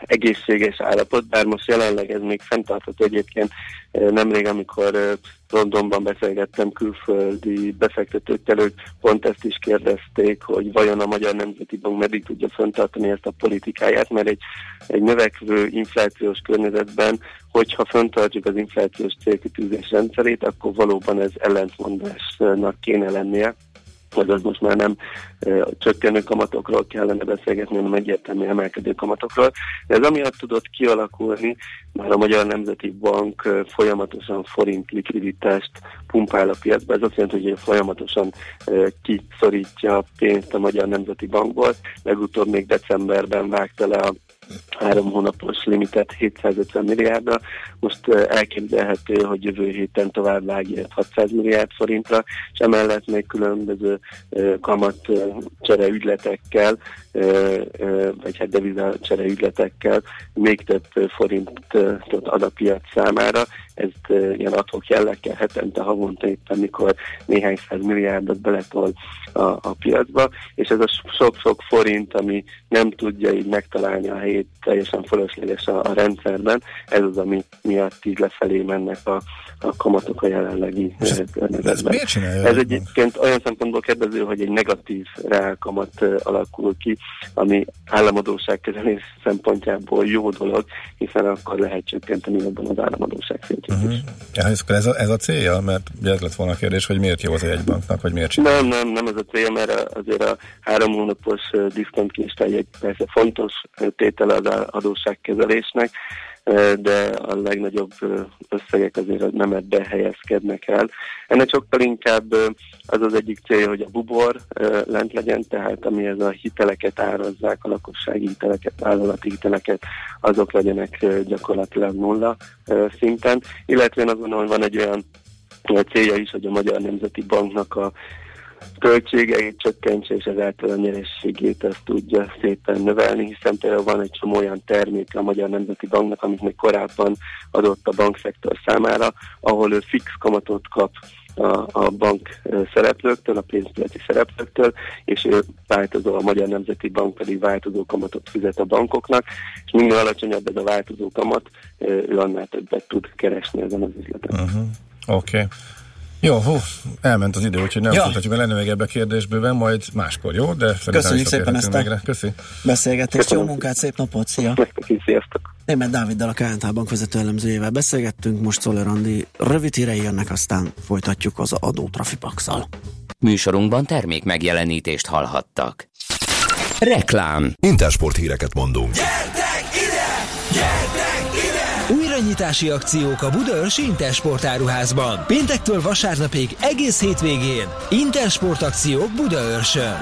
egészséges állapot, bár most jelenleg ez még fenntartható egyébként. Nemrég, amikor Londonban beszélgettem külföldi befektetőkkel, ők pont ezt is kérdezték, hogy vajon a Magyar Nemzeti Bank meddig tudja fenntartani ezt a politikáját, mert egy, egy növekvő inflációs környezetben, hogyha fenntartjuk az inflációs célkitűzés rendszerét, akkor valóban ez ellentmondásnak kéne lennie azaz most már nem ö, csökkenő kamatokról kellene beszélgetni, hanem egyértelmű emelkedő kamatokról. De ez amiatt tudott kialakulni, már a Magyar Nemzeti Bank folyamatosan forint likviditást pumpál a piacba. Ez azt jelenti, hogy folyamatosan ö, kiszorítja a pénzt a Magyar Nemzeti Bankból. Legutóbb még decemberben vágta le a három hónapos limitet 750 milliárdra. Most elképzelhető, hogy jövő héten tovább vágja 600 milliárd forintra, és emellett még különböző kamat csere ügyletekkel, vagy hát deviza csere ügyletekkel még több forintot ad a piac számára. Ezt ilyen adhok jellegkel hetente, havonta éppen, mikor néhány száz milliárdot beletol a, a piacba, és ez a sok-sok forint, ami nem tudja így megtalálni a helyét teljesen fölösleges a, a rendszerben, ez az, ami miatt így lefelé mennek a, a kamatok a jelenlegi környezetben. ez Ez egyébként olyan szempontból kedvező, hogy egy negatív reálkamat alakul ki, ami államadóságkezelés szempontjából jó dolog, hiszen akkor lehet csökkenteni jobban az államadóság szintjét. Uh-huh. Ja, ez, a, ez a célja? Mert ugye ez lett volna a kérdés, hogy miért jó az egy banknak, vagy miért csinálja? Nem, nem, nem ez a cél, mert azért a három hónapos diszkontkincstár egy persze fontos tétele az adósságkezelésnek, de a legnagyobb összegek azért nem ebbe helyezkednek el. Ennek sokkal inkább az az egyik célja, hogy a bubor lent legyen, tehát ami ez a hiteleket árazzák, a lakossági hiteleket, vállalati hiteleket, azok legyenek gyakorlatilag nulla szinten, illetve hogy van egy olyan célja is, hogy a Magyar Nemzeti Banknak a költségeit csökkentse, és ezáltal a nyerességét ezt tudja szépen növelni, hiszen például van egy csomó olyan terméke a Magyar Nemzeti Banknak, amit még korábban adott a bankszektor számára, ahol ő fix kamatot kap a, a bank szereplőktől, a pénzpiaci szereplőktől, és ő változó, a Magyar Nemzeti Bank pedig változó kamatot fizet a bankoknak, és minél alacsonyabb ez a változó kamat, ő annál többet tud keresni ezen az üzleten. Uh-huh. Oké. Okay. Jó, hú, elment az idő, úgyhogy nem Ja. folytatjuk, mert lenne még ebbe kérdésbőben, majd máskor, jó? De Köszönjük szépen ezt a- Köszi. Beszélgetést, jó Köszönöm. munkát, szép napot, szia! Sziasztok! Német Dáviddal a KNT Bank vezető elemzőjével beszélgettünk, most Szoller Andi rövid hírei jönnek, aztán folytatjuk az adó trafipaxal. Műsorunkban termék megjelenítést hallhattak. Reklám. Intersport híreket mondunk. Újranyitási akciók a Budaörsi Intersport áruházban. Péntektől vasárnapig egész hétvégén. Intersport akciók Budaörsön.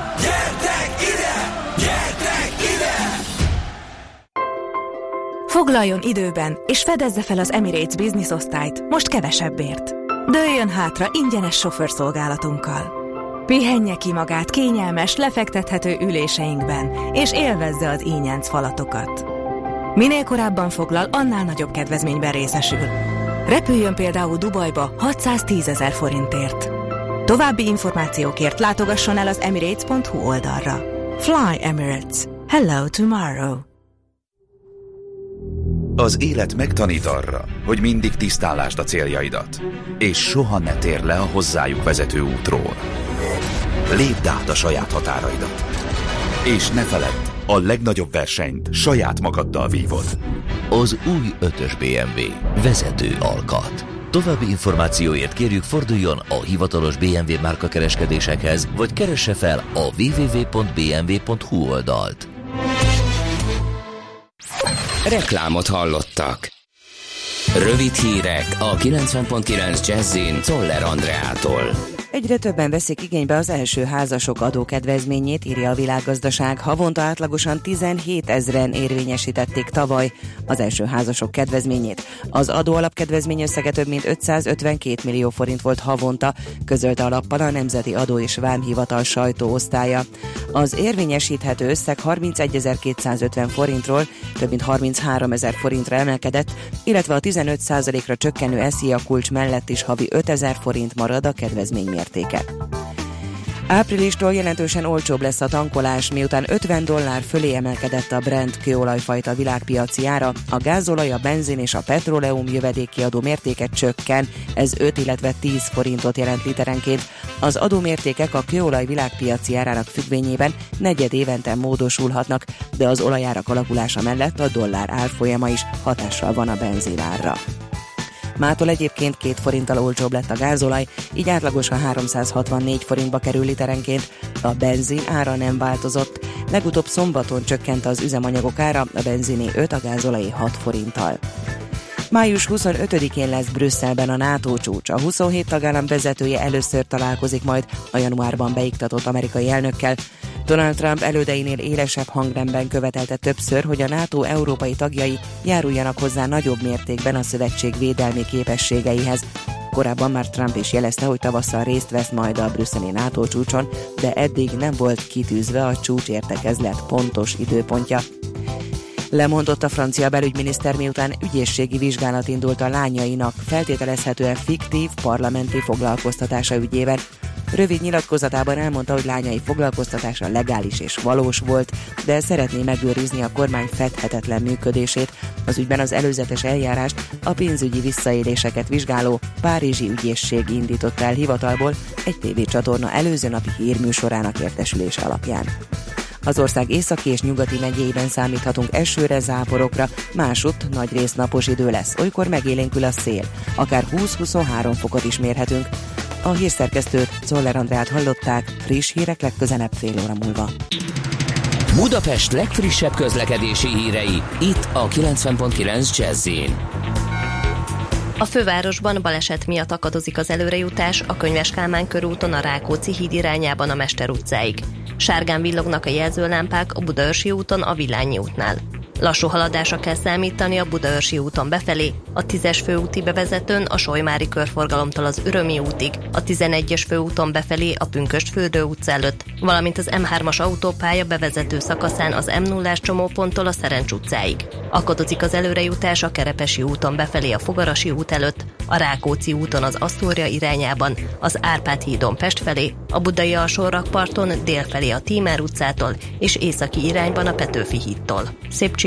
Foglaljon időben, és fedezze fel az Emirates Business osztályt, most kevesebbért. Dőljön hátra ingyenes sofőrszolgálatunkkal. Pihenje ki magát kényelmes, lefektethető üléseinkben, és élvezze az ínyenc falatokat. Minél korábban foglal, annál nagyobb kedvezményben részesül. Repüljön például Dubajba 610 ezer forintért. További információkért látogasson el az emirates.hu oldalra. Fly Emirates. Hello tomorrow. Az élet megtanít arra, hogy mindig tisztálásd a céljaidat, és soha ne tér le a hozzájuk vezető útról. Lépd át a saját határaidat. És ne feledd, a legnagyobb versenyt saját magaddal vívod. Az új 5-ös BMW. Vezető alkat. További információért kérjük forduljon a hivatalos BMW márka kereskedésekhez, vagy keresse fel a www.bmw.hu oldalt. Reklámot hallottak. Rövid hírek a 90.9 Jazzin Toller Andreától. Egyre többen veszik igénybe az első házasok adókedvezményét, írja a világgazdaság. Havonta átlagosan 17 ezeren érvényesítették tavaly az első házasok kedvezményét. Az adóalapkedvezmény összege több mint 552 millió forint volt havonta, közölte a lappal a Nemzeti Adó és Vámhivatal sajtóosztálya. Az érvényesíthető összeg 31.250 forintról több mint 33 ezer forintra emelkedett, illetve a 15%-ra csökkenő SZIA kulcs mellett is havi 5000 forint marad a kedvezmény mértéke. Áprilistól jelentősen olcsóbb lesz a tankolás, miután 50 dollár fölé emelkedett a Brent kőolajfajta világpiaci ára, a gázolaj, a benzin és a petróleum jövedékkiadó mértéke csökken, ez 5, illetve 10 forintot jelent literenként. Az adómértékek a kőolaj világpiaci árának függvényében negyed évente módosulhatnak, de az olajárak alakulása mellett a dollár árfolyama is hatással van a benzinárra. Mától egyébként két forinttal olcsóbb lett a gázolaj, így átlagosan 364 forintba kerül literenként. A benzin ára nem változott. Legutóbb szombaton csökkent az üzemanyagok ára, a benziné 5, a gázolajé 6 forinttal. Május 25-én lesz Brüsszelben a NATO csúcs. A 27 tagállam vezetője először találkozik majd a januárban beiktatott amerikai elnökkel. Donald Trump elődeinél élesebb hangrendben követelte többször, hogy a NATO európai tagjai járuljanak hozzá nagyobb mértékben a szövetség védelmi képességeihez. Korábban már Trump is jelezte, hogy tavasszal részt vesz majd a brüsszeli NATO csúcson, de eddig nem volt kitűzve a csúcs értekezlet pontos időpontja. Lemondott a francia belügyminiszter, miután ügyészségi vizsgálat indult a lányainak, feltételezhetően fiktív parlamenti foglalkoztatása ügyében. Rövid nyilatkozatában elmondta, hogy lányai foglalkoztatása legális és valós volt, de szeretné megőrizni a kormány fedhetetlen működését. Az ügyben az előzetes eljárást a pénzügyi visszaéléseket vizsgáló Párizsi ügyészség indított el hivatalból egy tévécsatorna előző napi hírműsorának értesülése alapján. Az ország északi és nyugati megyéiben számíthatunk esőre, záporokra, másutt nagy rész napos idő lesz, olykor megélénkül a szél, akár 20-23 fokot is mérhetünk. A hírszerkesztőt, Czoller Andrát hallották, friss hírek legközelebb fél óra múlva. Budapest legfrissebb közlekedési hírei, itt a 90.9 jazz A fővárosban baleset miatt akadozik az előrejutás a Könyves Kálmán körúton a Rákóczi híd irányában a Mester utcáig. Sárgán villognak a jelzőlámpák a Budaörsi úton a Villányi útnál. Lassú haladásra kell számítani a Budaörsi úton befelé, a 10-es főúti bevezetőn a Solymári körforgalomtól az Örömi útig, a 11-es főúton befelé a Pünköst fürdő utca előtt, valamint az M3-as autópálya bevezető szakaszán az m 0 csomóponttól a Szerencs utcáig. Akadozik az előrejutás a Kerepesi úton befelé a Fogarasi út előtt, a Rákóczi úton az Asztória irányában, az Árpád hídon Pest felé, a Budai alsórakparton dél felé a Tímár utcától és északi irányban a Petőfi hídtól. Szép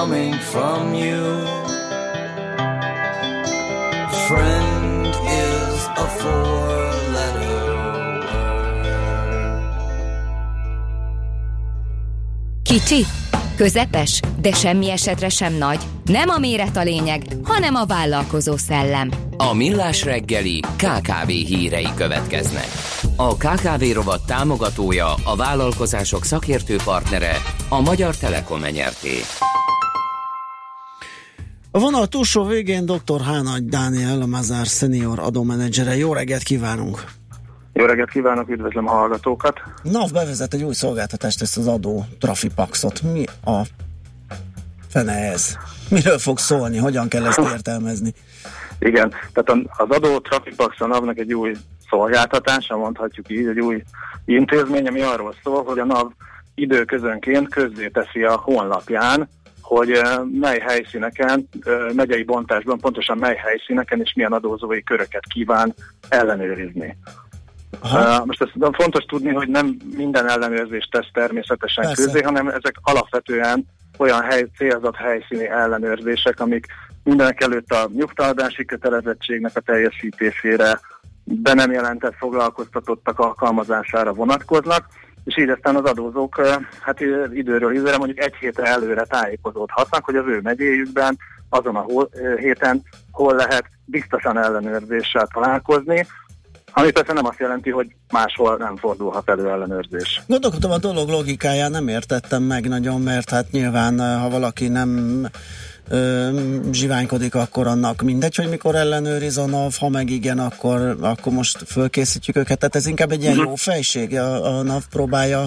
Coming from you. Friend is a four letter Kicsi, közepes, de semmi esetre sem nagy. Nem a méret a lényeg, hanem a vállalkozó szellem. A Millás reggeli KKV hírei következnek. A KKV rovat támogatója, a vállalkozások szakértő partnere, a Magyar Telekom enyerté. A vonal túlsó végén dr. Hánagy Dániel, a Mazár senior adómenedzsere. Jó reggelt kívánunk! Jó reggelt kívánok, üdvözlöm a hallgatókat! NAV bevezet egy új szolgáltatást, ezt az adó Trafipaxot. Mi a fene ez? Miről fog szólni? Hogyan kell ezt értelmezni? Igen, tehát az adó Trafipax a NAV-nak egy új szolgáltatása, mondhatjuk így, egy új intézmény, ami arról szól, hogy a NAV időközönként közzéteszi a honlapján, hogy mely helyszíneken, megyei bontásban pontosan mely helyszíneken és milyen adózói köröket kíván ellenőrizni. Uh, most ezt fontos tudni, hogy nem minden ellenőrzést tesz természetesen Persze. közé, hanem ezek alapvetően olyan hely, célzott helyszíni ellenőrzések, amik mindenek előtt a nyugtaladási kötelezettségnek a teljesítésére, be nem jelentett foglalkoztatottak alkalmazására vonatkoznak, és így aztán az adózók hát időről időre mondjuk egy hétre előre tájékozódhatnak, hogy az ő megyéjükben azon a hol, héten hol lehet biztosan ellenőrzéssel találkozni, ami persze nem azt jelenti, hogy máshol nem fordulhat elő ellenőrzés. Gondolkodtam a dolog logikáján, nem értettem meg nagyon, mert hát nyilván, ha valaki nem zsiványkodik, akkor annak mindegy, hogy mikor ellenőriz a NAV, ha meg igen, akkor, akkor most fölkészítjük őket. Tehát ez inkább egy ilyen jó fejség, a, a NAV próbálja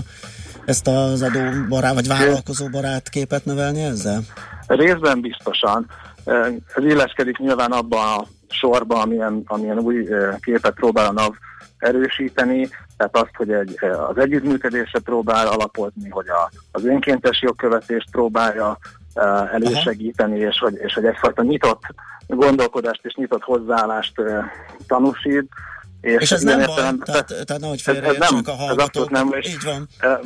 ezt az adóbarát, vagy vállalkozóbarát képet növelni ezzel? Részben biztosan. Ez illeszkedik nyilván abba a sorba, amilyen, amilyen új képet próbál a NAV erősíteni, tehát azt, hogy egy, az együttműködésre próbál alapozni, hogy a, az önkéntes jogkövetést próbálja elősegíteni, és hogy, és hogy egyfajta nyitott gondolkodást és nyitott hozzáállást eh, tanúsít. És ez ilyen nem baj, értelemben- tehát, tehát nehogy ez, ez nem, félreértsenek a ez hallgatók. abszolút nem, és Így van. eh,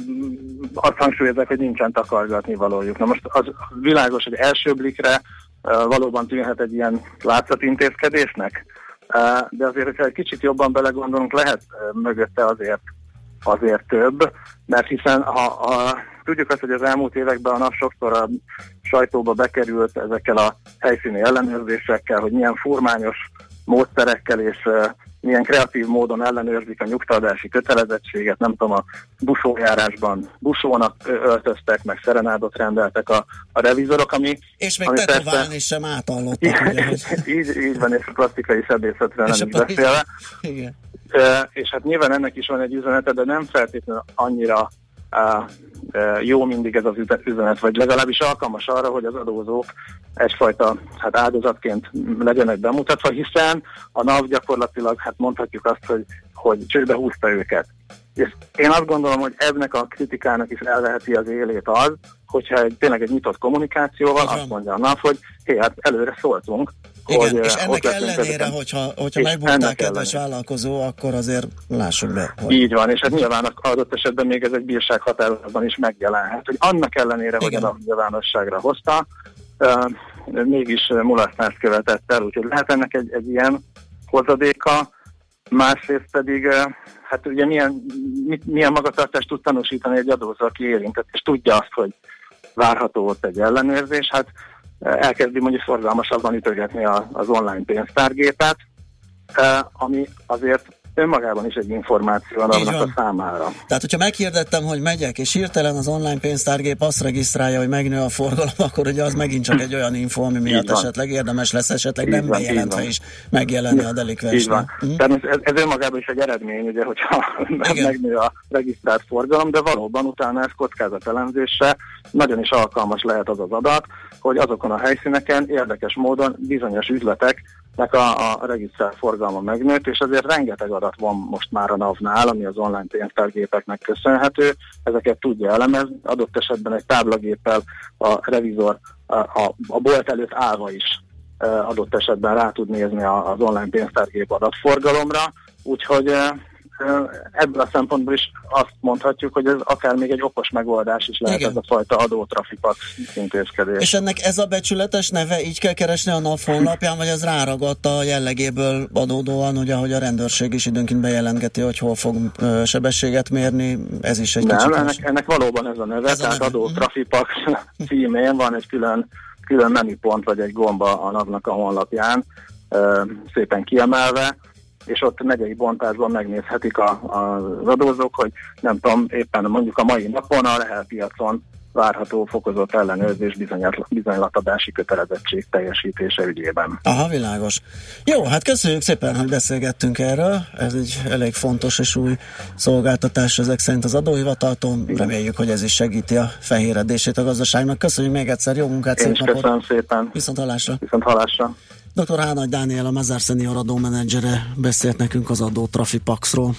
azt hangsúlyozzák, hogy nincsen takargatni valójuk. Na most az világos, hogy első blikre eh, valóban tűnhet egy ilyen látszatintézkedésnek, eh, de azért, hogyha egy kicsit jobban belegondolunk, lehet eh, mögötte azért azért több, mert hiszen ha, ha tudjuk azt, hogy az elmúlt években a nap sokszor a sajtóba bekerült ezekkel a helyszíni ellenőrzésekkel, hogy milyen furmányos módszerekkel és milyen kreatív módon ellenőrzik a nyugtalási kötelezettséget, nem tudom, a busójárásban busónak öltöztek, meg szerenádot rendeltek a, a revizorok, ami... És még ami tetoválni sem átallottak, így, így van, és a plastikai sebészetről És nem is beszélve. Igen. Ö, és hát nyilván ennek is van egy üzenete, de nem feltétlenül annyira jó mindig ez az üze- üzenet, vagy legalábbis alkalmas arra, hogy az adózók egyfajta hát áldozatként legyenek bemutatva, hiszen a NAV gyakorlatilag, hát mondhatjuk azt, hogy, hogy csőbe húzta őket. És én azt gondolom, hogy ennek a kritikának is elveheti az élét az, hogyha egy, tényleg egy nyitott kommunikációval azt mondja a NAV, hogy hé, hát előre szóltunk, Igen, hogy, és ö, ennek ellenére, ezeken. hogyha, hogyha ennek kedves vállalkozó, akkor azért lássuk be, hogy Így van, és hát nyilván adott esetben még ez egy bírság határozatban is megjelenhet, hogy annak ellenére, hogy a nyilvánosságra hozta, uh, mégis mulasztást követett el, úgyhogy lehet ennek egy, egy ilyen hozadéka, másrészt pedig uh, hát ugye milyen, mit, milyen magatartást tud tanúsítani egy adózó, aki érintett, és tudja azt, hogy várható ott egy ellenőrzés, hát elkezdi mondjuk forgalmasabban ütögetni az online pénztárgépet, uh, ami azért önmagában is egy információ annak a számára. Tehát, hogyha meghirdettem, hogy megyek, és hirtelen az online pénztárgép azt regisztrálja, hogy megnő a forgalom, akkor ugye az megint csak egy olyan info, ami miatt esetleg érdemes lesz esetleg Így nem van, bejelentve is megjelenni a Így delikvensnél. van. Hm? Természetesen ez, ez önmagában is egy eredmény, ugye, hogyha megnő a regisztrált forgalom, de valóban utána ez kockázatelemzésre nagyon is alkalmas lehet az az adat, hogy azokon a helyszíneken érdekes módon bizonyos üzleteknek a, a regisztrált forgalma megnőtt, és azért rengeteg adat van most már a NAV-nál, ami az online pénztárgépeknek köszönhető, ezeket tudja elemezni, adott esetben egy táblagéppel a revizor a, a, a bolt előtt állva is adott esetben rá tud nézni az online pénztárgép adatforgalomra, úgyhogy ebből a szempontból is azt mondhatjuk, hogy ez akár még egy okos megoldás is lehet Igen. ez a fajta adótrafipax intézkedés. És ennek ez a becsületes neve így kell keresni a NAV honlapján, vagy ez ráragadt a jellegéből adódóan, ugye, hogy a rendőrség is időnként bejelentgeti, hogy hol fog ö, sebességet mérni, ez is egy Nem, kicsit ennek, ennek valóban ez a neve, Ez tehát neve. adó Trafipax címén van egy külön, külön menüpont, vagy egy gomba a NAV-nak a honlapján, ö, szépen kiemelve, és ott megyei bontásban megnézhetik a, a, az adózók, hogy nem tudom, éppen mondjuk a mai napon a Lehel piacon várható fokozott ellenőrzés bizonylatadási kötelezettség teljesítése ügyében. Aha, világos. Jó, hát köszönjük szépen, hogy beszélgettünk erről. Ez egy elég fontos és új szolgáltatás ezek szerint az adóhivataltól. Reméljük, hogy ez is segíti a fehéredését a gazdaságnak. Köszönjük még egyszer, jó munkát, Én szép napot! köszönöm szépen. Viszont hallásra! Viszont hallásra! Dr. Hánagy Dániel, a Mazár Senior adómenedzsere beszélt nekünk az adó Trafipaxról.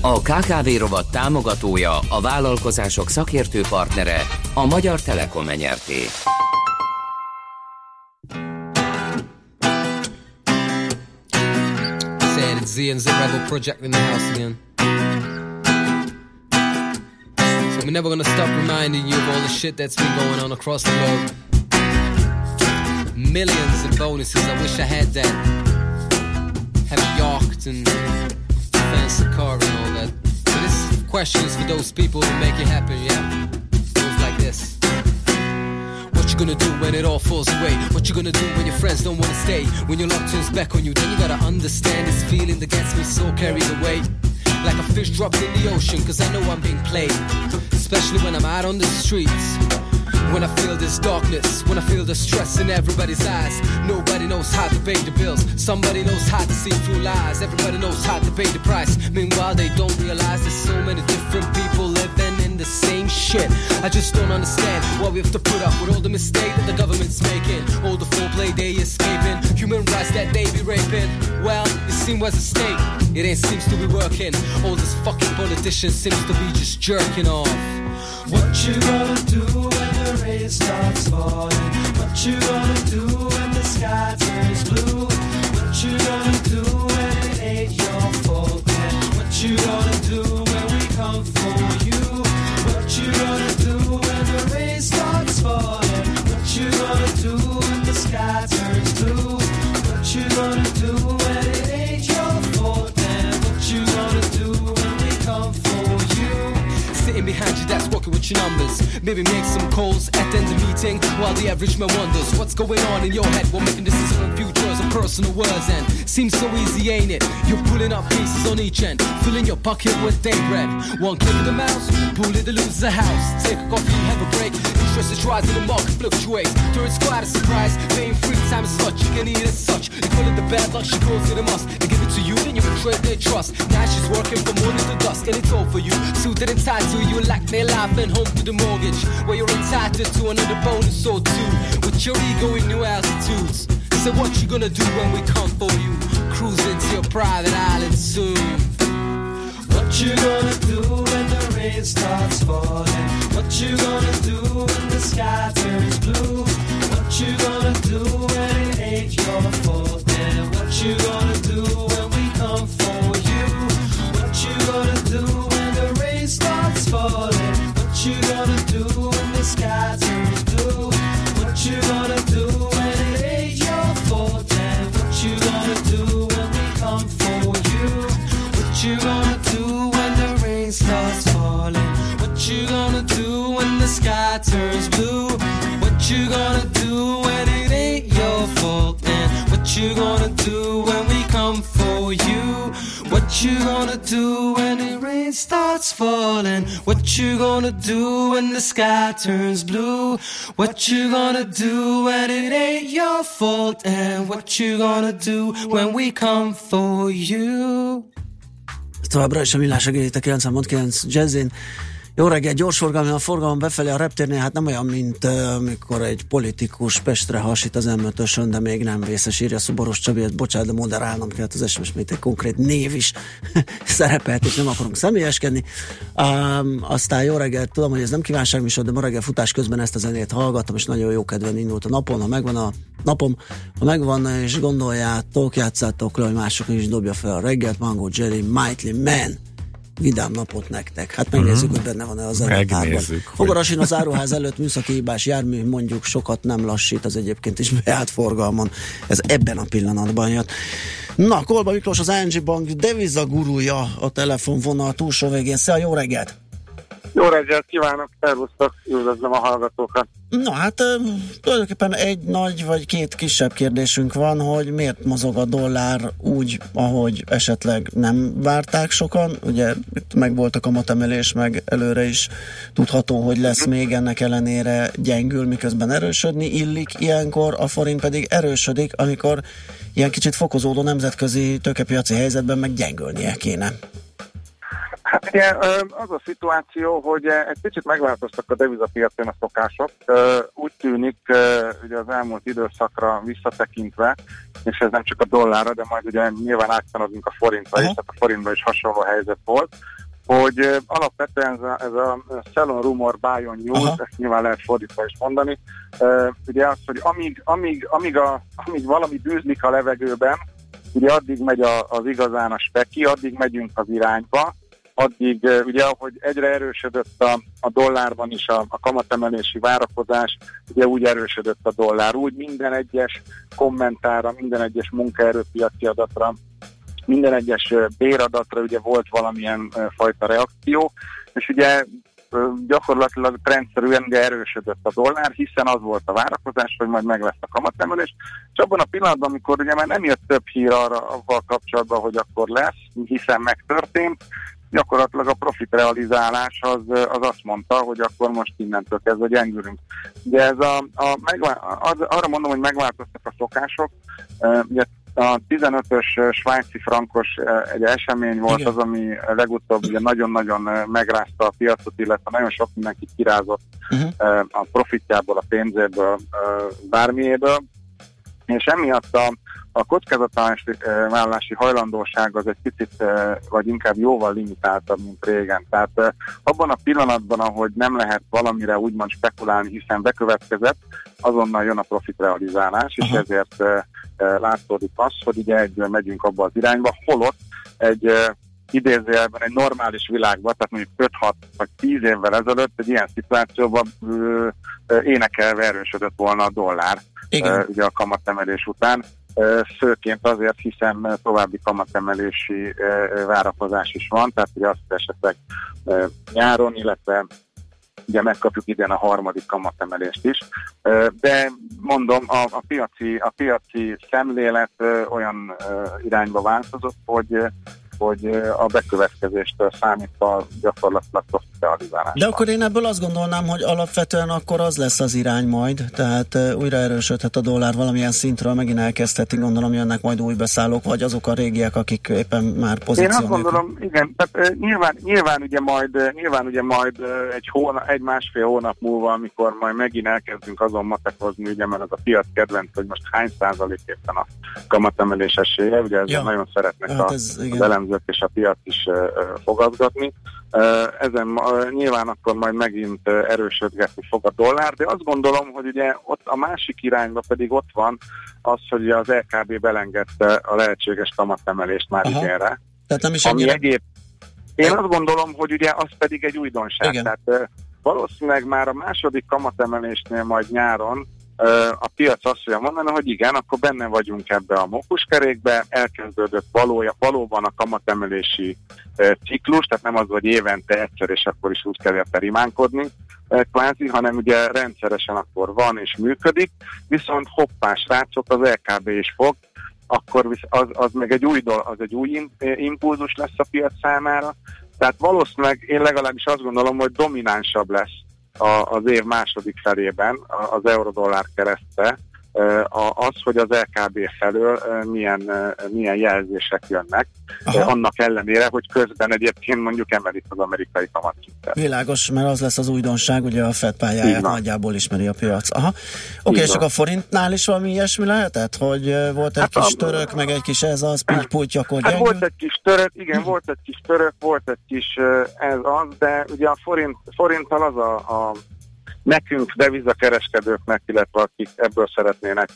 A KKV rovat támogatója, a vállalkozások szakértő partnere, a Magyar Telekom enyerté. Z and Z Rebel Project in the house again. So we're never gonna stop reminding you of all the shit that's been going on across the globe. Millions of bonuses, I wish I had that. Have yacht and fancy car and all that. But this question is for those people who make it happen, yeah? Goes like this. What you gonna do when it all falls away? What you gonna do when your friends don't wanna stay? When your luck turns back on you, then you gotta understand this feeling that gets me so carried away. Like a fish dropped in the ocean, cause I know I'm being played. Especially when I'm out on the streets. When I feel this darkness, when I feel the stress in everybody's eyes. Nobody knows how to pay the bills. Somebody knows how to see through lies. Everybody knows how to pay the price. Meanwhile, they don't realize there's so many different people living in the same shit. I just don't understand why we have to put up with all the mistakes that the government's making. All the foreplay they escaping. Human rights that they be raping. Well, it seems as a state. It ain't seems to be working. All this fucking politicians seems to be just jerking off. What you gonna do rain starts falling? What you gonna do when the sky turns blue? What you gonna do when it ain't your fault? then? what you gonna do when we come for you? What you gonna do when the rain starts falling? What you gonna do when the sky turns blue? What you gonna do when it ain't your fault? then? what you gonna do when we come for you? Sitting behind you, that's working with your numbers. Maybe make some calls at the meeting while the average man wonders what's going on in your head while making decisions on futures and personal words. And seems so easy, ain't it? You're pulling up pieces on each end, filling your pocket with day bread. One click of the mouse, pull it to lose the house. Take a coffee, have a. Interest is rising, the market fluctuates. During quite a surprise, paying free time is such. You can eat as such. They call it the bad luck, she calls it a must. They give it to you, then you betray their trust. Now she's working from morning to dusk, and it's all for you. Suited and tied to you like their life and home to the mortgage. Where you're entitled to another bonus or two. With your ego in new altitudes. So what you gonna do when we come for you? Cruising to your private island soon. What you gonna do rain starts falling? What you gonna do when the sky turns blue? What you gonna do when it ain't your fault? And what you gonna do when we come for you? What you gonna do when the rain starts falling? What you gonna you gonna do when the rain starts falling? What you gonna do when the sky turns blue? What you gonna do when it ain't your fault? And what you gonna do when we come for you? Továbbra is a millás segíti 90.9 Jazzin. Jó reggel, gyors forgalmi, a forgalom befelé a reptérnél, hát nem olyan, mint amikor egy politikus Pestre hasít az m de még nem vészes, írja Szuboros Csabi, bocsánat, de moderálnom kellett az SMS, mert egy konkrét név is szerepelt, és nem akarunk személyeskedni. Um, aztán jó reggel, tudom, hogy ez nem kívánságműsor, de ma reggel futás közben ezt a zenét hallgattam, és nagyon jó kedven indult a napon, ha megvan a napom, ha megvan, és gondoljátok, játszátok le, hogy mások is dobja fel a reggelt, Mango Jerry, Mighty Man vidám napot nektek. Hát megnézzük, uh-huh. hogy benne van-e az hogy- Fogarasin az áruház előtt műszaki hibás jármű mondjuk sokat nem lassít, az egyébként is beállt forgalmon. Ez ebben a pillanatban jött. Na, Kolba Miklós, az ING Bank deviza gurúja a telefonvonal túlsó végén. Szia, jó reggelt! Jó reggelt kívánok, szervusztok, üdvözlöm a hallgatókat. Na hát tulajdonképpen egy nagy vagy két kisebb kérdésünk van, hogy miért mozog a dollár úgy, ahogy esetleg nem várták sokan. Ugye itt meg volt a kamatemelés, meg előre is tudható, hogy lesz még ennek ellenére gyengül, miközben erősödni illik ilyenkor, a forint pedig erősödik, amikor ilyen kicsit fokozódó nemzetközi tőkepiaci helyzetben meg gyengülnie kéne. Hát ugye az a szituáció, hogy egy kicsit megváltoztak a devizapiacon a szokások. Úgy tűnik, ugye az elmúlt időszakra visszatekintve, és ez nem csak a dollárra, de majd ugye nyilván átkanodunk a forintra is, tehát a forintban is hasonló helyzet volt, hogy alapvetően ez a, ez a sell on rumor, buy on news, Aha. ezt nyilván lehet fordítva is mondani, ugye az, hogy amíg, amíg, amíg, a, amíg valami bűzlik a levegőben, ugye addig megy a, az igazán a speki, addig megyünk az irányba, addig eh, ugye, ahogy egyre erősödött a, a dollárban is a, a kamatemelési várakozás, ugye úgy erősödött a dollár, úgy minden egyes kommentára, minden egyes munkaerőpiaci adatra, minden egyes eh, béradatra ugye volt valamilyen eh, fajta reakció, és ugye gyakorlatilag rendszerűen ugye erősödött a dollár, hiszen az volt a várakozás, hogy majd meg lesz a kamatemelés, és abban a pillanatban, amikor ugye már nem jött több hír arra avval kapcsolatban, hogy akkor lesz, hiszen megtörtént, gyakorlatilag a profit realizálás az, az azt mondta, hogy akkor most innentől kezdve gyengülünk. Ugye ez a, a megvá- az, arra mondom, hogy megváltoztak a szokások. Ugye a 15-ös svájci frankos egy esemény volt Igen. az, ami legutóbb ugye nagyon-nagyon megrázta a piacot, illetve nagyon sok mindenki kirázott Uh-huh. uh, a profitjából, a pénzéből, bármiéből, és emiatt a, a kockázatvállalási hajlandóság az egy picit, vagy inkább jóval limitáltabb, mint régen. Tehát eh, abban a pillanatban, ahogy nem lehet valamire úgymond spekulálni, hiszen bekövetkezett, azonnal jön a profit realizálás, és Aha. ezért látszódik az, hogy ugye egyből megyünk abba az irányba, holott egy idézőjelben egy normális világban, tehát mondjuk 5-6 vagy 10 évvel ezelőtt egy ilyen szituációban ö, ö, énekelve erősödött volna a dollár Igen. ö, ugye a kamatemelés után. Főként azért, hiszen további kamatemelési várakozás is van, tehát ugye azt esetleg nyáron, illetve ugye megkapjuk idén a harmadik kamatemelést is. De mondom, a, a, piaci, a piaci szemlélet olyan irányba változott, hogy hogy a bekövetkezéstől számítva gyakorlatilag profit realizálás. De akkor én ebből azt gondolnám, hogy alapvetően akkor az lesz az irány majd, tehát újra erősödhet a dollár valamilyen szintről, megint elkezdheti, gondolom jönnek majd új beszállók, vagy azok a régiek, akik éppen már Én pozíció azt gondolom, igen, tehát, nyilván, nyilván ugye majd, nyilván ugye majd egy, hóna, egy másfél hónap múlva, amikor majd megint elkezdünk azon matekozni, ugye, mert az a piac kedvenc, hogy most hány százalék éppen a kamatemelés esélye, ugye ezzel Ja. nagyon szeretnek Hát a, ez, az elemzők és a piac is fogadgatni. Ezen nyilván akkor majd megint erősödgetni fog a dollár, de azt gondolom, hogy ugye ott a másik irányba pedig ott van az, hogy az LKB belengedte a lehetséges kamatemelést már Aha. idénre. Tehát nem is Ami ennyire... egyéb... Én azt gondolom, hogy ugye az pedig egy újdonság. Igen. Tehát valószínűleg már a második kamatemelésnél majd nyáron a piac azt fogja mondani, hogy igen, akkor benne vagyunk ebbe a mókuskerékbe, elkezdődött valója, valóban a kamatemelési ciklus, tehát nem az, hogy évente egyszer, és akkor is úgy kell érte rimánkodni, kvázi, hanem ugye rendszeresen akkor van és működik, viszont hoppás srácok az LKB is fog, akkor az, az meg egy új, dol- az egy új im- impulzus lesz a piac számára. Tehát valószínűleg én legalábbis azt gondolom, hogy dominánsabb lesz a, az év második felében az eurodollár kereszte az, hogy az LKB felől milyen, milyen jelzések jönnek, Ö, annak ellenére, hogy közben egyébként mondjuk emelik az amerikai kamatszintet. Világos, mert az lesz az újdonság, ugye a FED pályáját nagyjából ismeri a piac. Aha. Oké, Így és akkor a forintnál is valami ilyesmi lehetett? Hogy volt egy Hát kis a- török, meg egy kis ez az, pultja, akkor Hát volt egy kis török, igen, volt egy kis török, volt egy kis ez az, de ugye a forint, forinttal az a, a nekünk devizakereskedőknek, illetve akik ebből szeretnének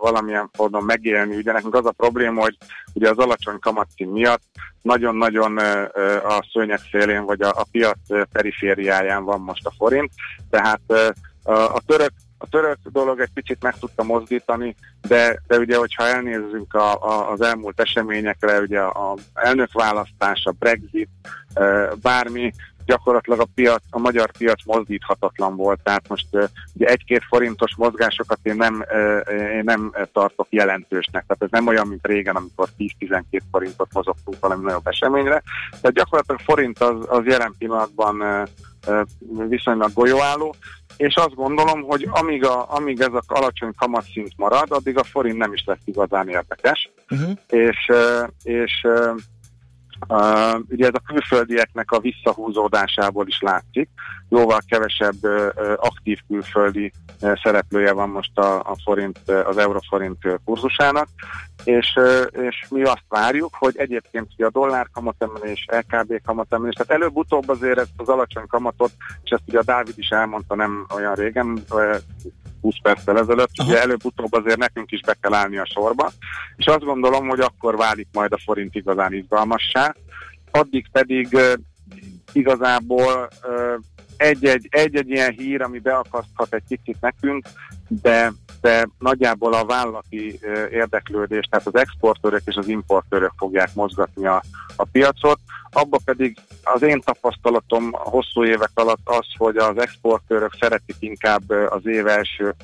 valamilyen módon megélni, ugye nekünk az a probléma, hogy ugye az alacsony kamatszín miatt nagyon-nagyon a szőnyeg szélén, vagy a, a piac perifériáján van most a forint, tehát a, a török a török dolog egy picit meg tudta mozdítani, de, de ugye, hogyha elnézzünk a, a, az elmúlt eseményekre, ugye a elnökválasztás, a Brexit, ö, bármi, gyakorlatilag a piac, a magyar piac mozdíthatatlan volt, tehát most ugye egy-két forintos mozgásokat én nem, én nem tartok jelentősnek, tehát ez nem olyan, mint régen, amikor 10-12 forintot mozogtunk valami nagyobb eseményre, tehát gyakorlatilag forint az, az jelen pillanatban viszonylag golyóálló, és azt gondolom, hogy amíg, a, amíg ez a alacsony kamatszint marad, addig a forint nem is lesz igazán érdekes, Uh-huh. és, és Uh, ugye ez a külföldieknek a visszahúzódásából is látszik. Jóval kevesebb uh, aktív külföldi uh, szereplője van most a, a forint, az euroforint kurzusának, és, és mi azt várjuk, hogy egyébként ugye a dollár kamatemelés, LKB kamatemelés, tehát előbb-utóbb azért ezt az alacsony kamatot, és ezt ugye a Dávid is elmondta nem olyan régen, 20 perccel ezelőtt, ugye előbb-utóbb azért nekünk is be kell állni a sorba, és azt gondolom, hogy akkor válik majd a forint igazán izgalmassá, addig pedig igazából egy-egy, egy-egy ilyen hír, ami beakaszthat egy kicsit nekünk, de, de nagyjából a vállalati érdeklődés, tehát az exportőrök és az importőrök fogják mozgatni a, a piacot. Abba pedig az én tapasztalatom hosszú évek alatt az, hogy az exportőrök szeretik inkább az év első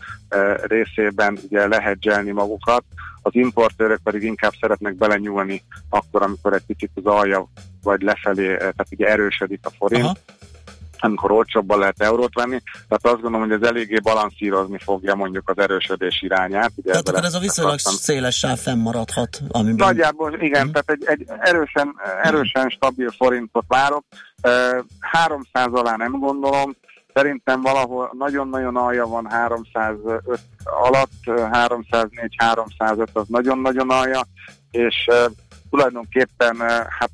részében ugye lehedzselni magukat, az importőrök pedig inkább szeretnek belenyúlni akkor, amikor egy kicsit az alja vagy lefelé, eh, tehát ugye erősödik a forint. Aha amikor olcsóbban lehet eurót venni, tehát azt gondolom, hogy ez eléggé balanszírozni fogja mondjuk az erősödés irányát. Ugye Tehát akkor ez a viszonylag akartam- széles sáv fennmaradhat, amiben... Nagyjából igen, tehát egy, egy erősen, erősen stabil forintot várok. Ö, 300 alá nem gondolom, szerintem valahol nagyon-nagyon alja van 305 alatt, 304-305 az nagyon-nagyon alja, és tulajdonképpen hát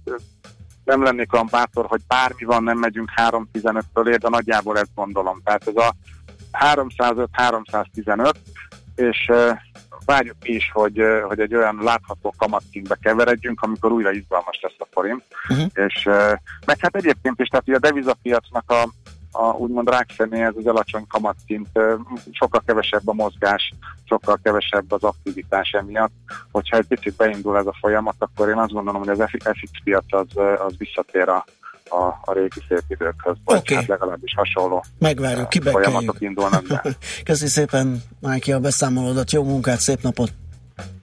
nem lennék olyan bátor, hogy bármi van, nem megyünk 315 fölé, de nagyjából ezt gondolom. Tehát ez a 305-315, és ö, várjuk is, hogy, hogy egy olyan látható kamatszintbe keveredjünk, amikor újra izgalmas lesz a forint. Uh-huh. És ö, meg hát egyébként is, tehát a devizapiacnak a, a úgymond rákszené ez az alacsony kamatszint, sokkal kevesebb a mozgás, sokkal kevesebb az aktivitás emiatt. Hogyha egy picit beindul ez a folyamat, akkor én azt gondolom, hogy az FX piac az, az visszatér a, a, a régi szép időkhöz, vagy Oké. hát legalábbis hasonló Megvárjuk, folyamatok kibekeljük. indulnak be. Köszi szépen, Májki, a beszámolódat, jó munkát, szép napot!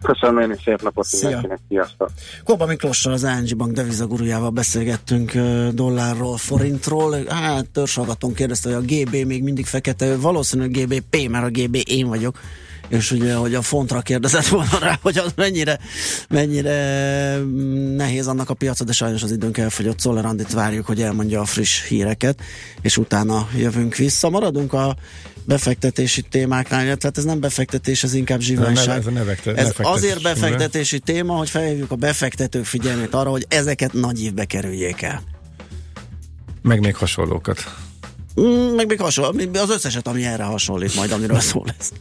Köszönöm én is, szép napot Szia. mindenkinek, sziasztok! Kóba Miklóssal, az ING Bank devizagurujával beszélgettünk dollárról, forintról. Hát törzshallgatón kérdezte, hogy a GB még mindig fekete, valószínűleg GBP, mert a GB én vagyok. És ugye, hogy a fontra kérdezett volna rá, hogy az mennyire, mennyire mm, nehéz annak a piaca, de sajnos az időnk elfogyott. Szoller Andit várjuk, hogy elmondja a friss híreket, és utána jövünk vissza. Maradunk a befektetési témáknál, illetve hát ez nem befektetés, ez inkább zsiványság. Ez a nevekte- ez azért befektetési téma, hogy felhívjuk a befektetők figyelmét arra, hogy ezeket nagy évbe kerüljék el. Meg még hasonlókat. Mm, meg még hasonló, az összeset, ami erre hasonlít majd, amiről szó lesz.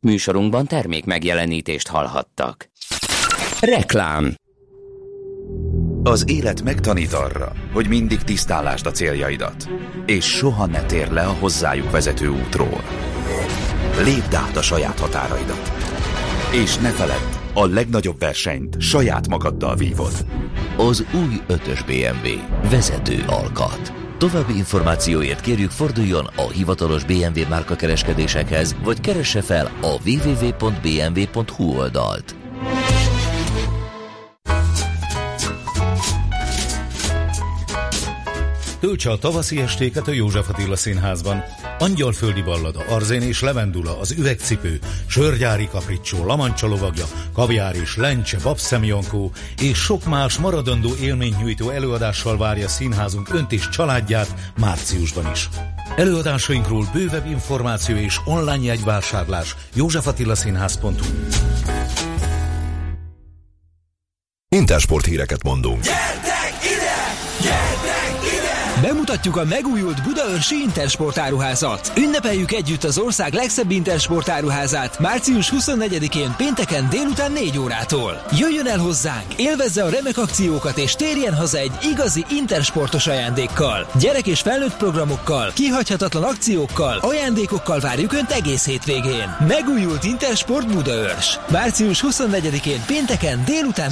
Műsorunkban termék megjelenítést hallhattak. Reklám Az élet megtanít arra, hogy mindig tisztálásd a céljaidat, és soha ne tér le a hozzájuk vezető útról. Lépd át a saját határaidat. És ne feledd, a legnagyobb versenyt saját magaddal vívod. Az új 5-ös BMW. Vezető alkat. További információért kérjük forduljon a hivatalos BMW márka kereskedésekhez, vagy keresse fel a www.bmw.hu oldalt. Töltse a tavaszi estéket a József Attila Színházban. Angyalföldi ballada, Arzén és Levendula, az üvegcipő, Sörgyári kapricsó, Lamancsa lovagja, Kaviár és Lencse, Babszemjankó és sok más maradandó élményt nyújtó előadással várja színházunk önt és családját márciusban is. Előadásainkról bővebb információ és online jegyvásárlás józsefatilaszínház.hu Intersport híreket mondunk. Bemutatjuk a megújult Budaörsi Intersport áruházat. Ünnepeljük együtt az ország legszebb Intersport áruházát március 24-én pénteken délután 4 órától. Jöjjön el hozzánk, élvezze a remek akciókat és térjen haza egy igazi Intersportos ajándékkal. Gyerek és felnőtt programokkal, kihagyhatatlan akciókkal, ajándékokkal várjuk Önt egész hétvégén. Megújult Intersport Budaörs. Március 24-én pénteken délután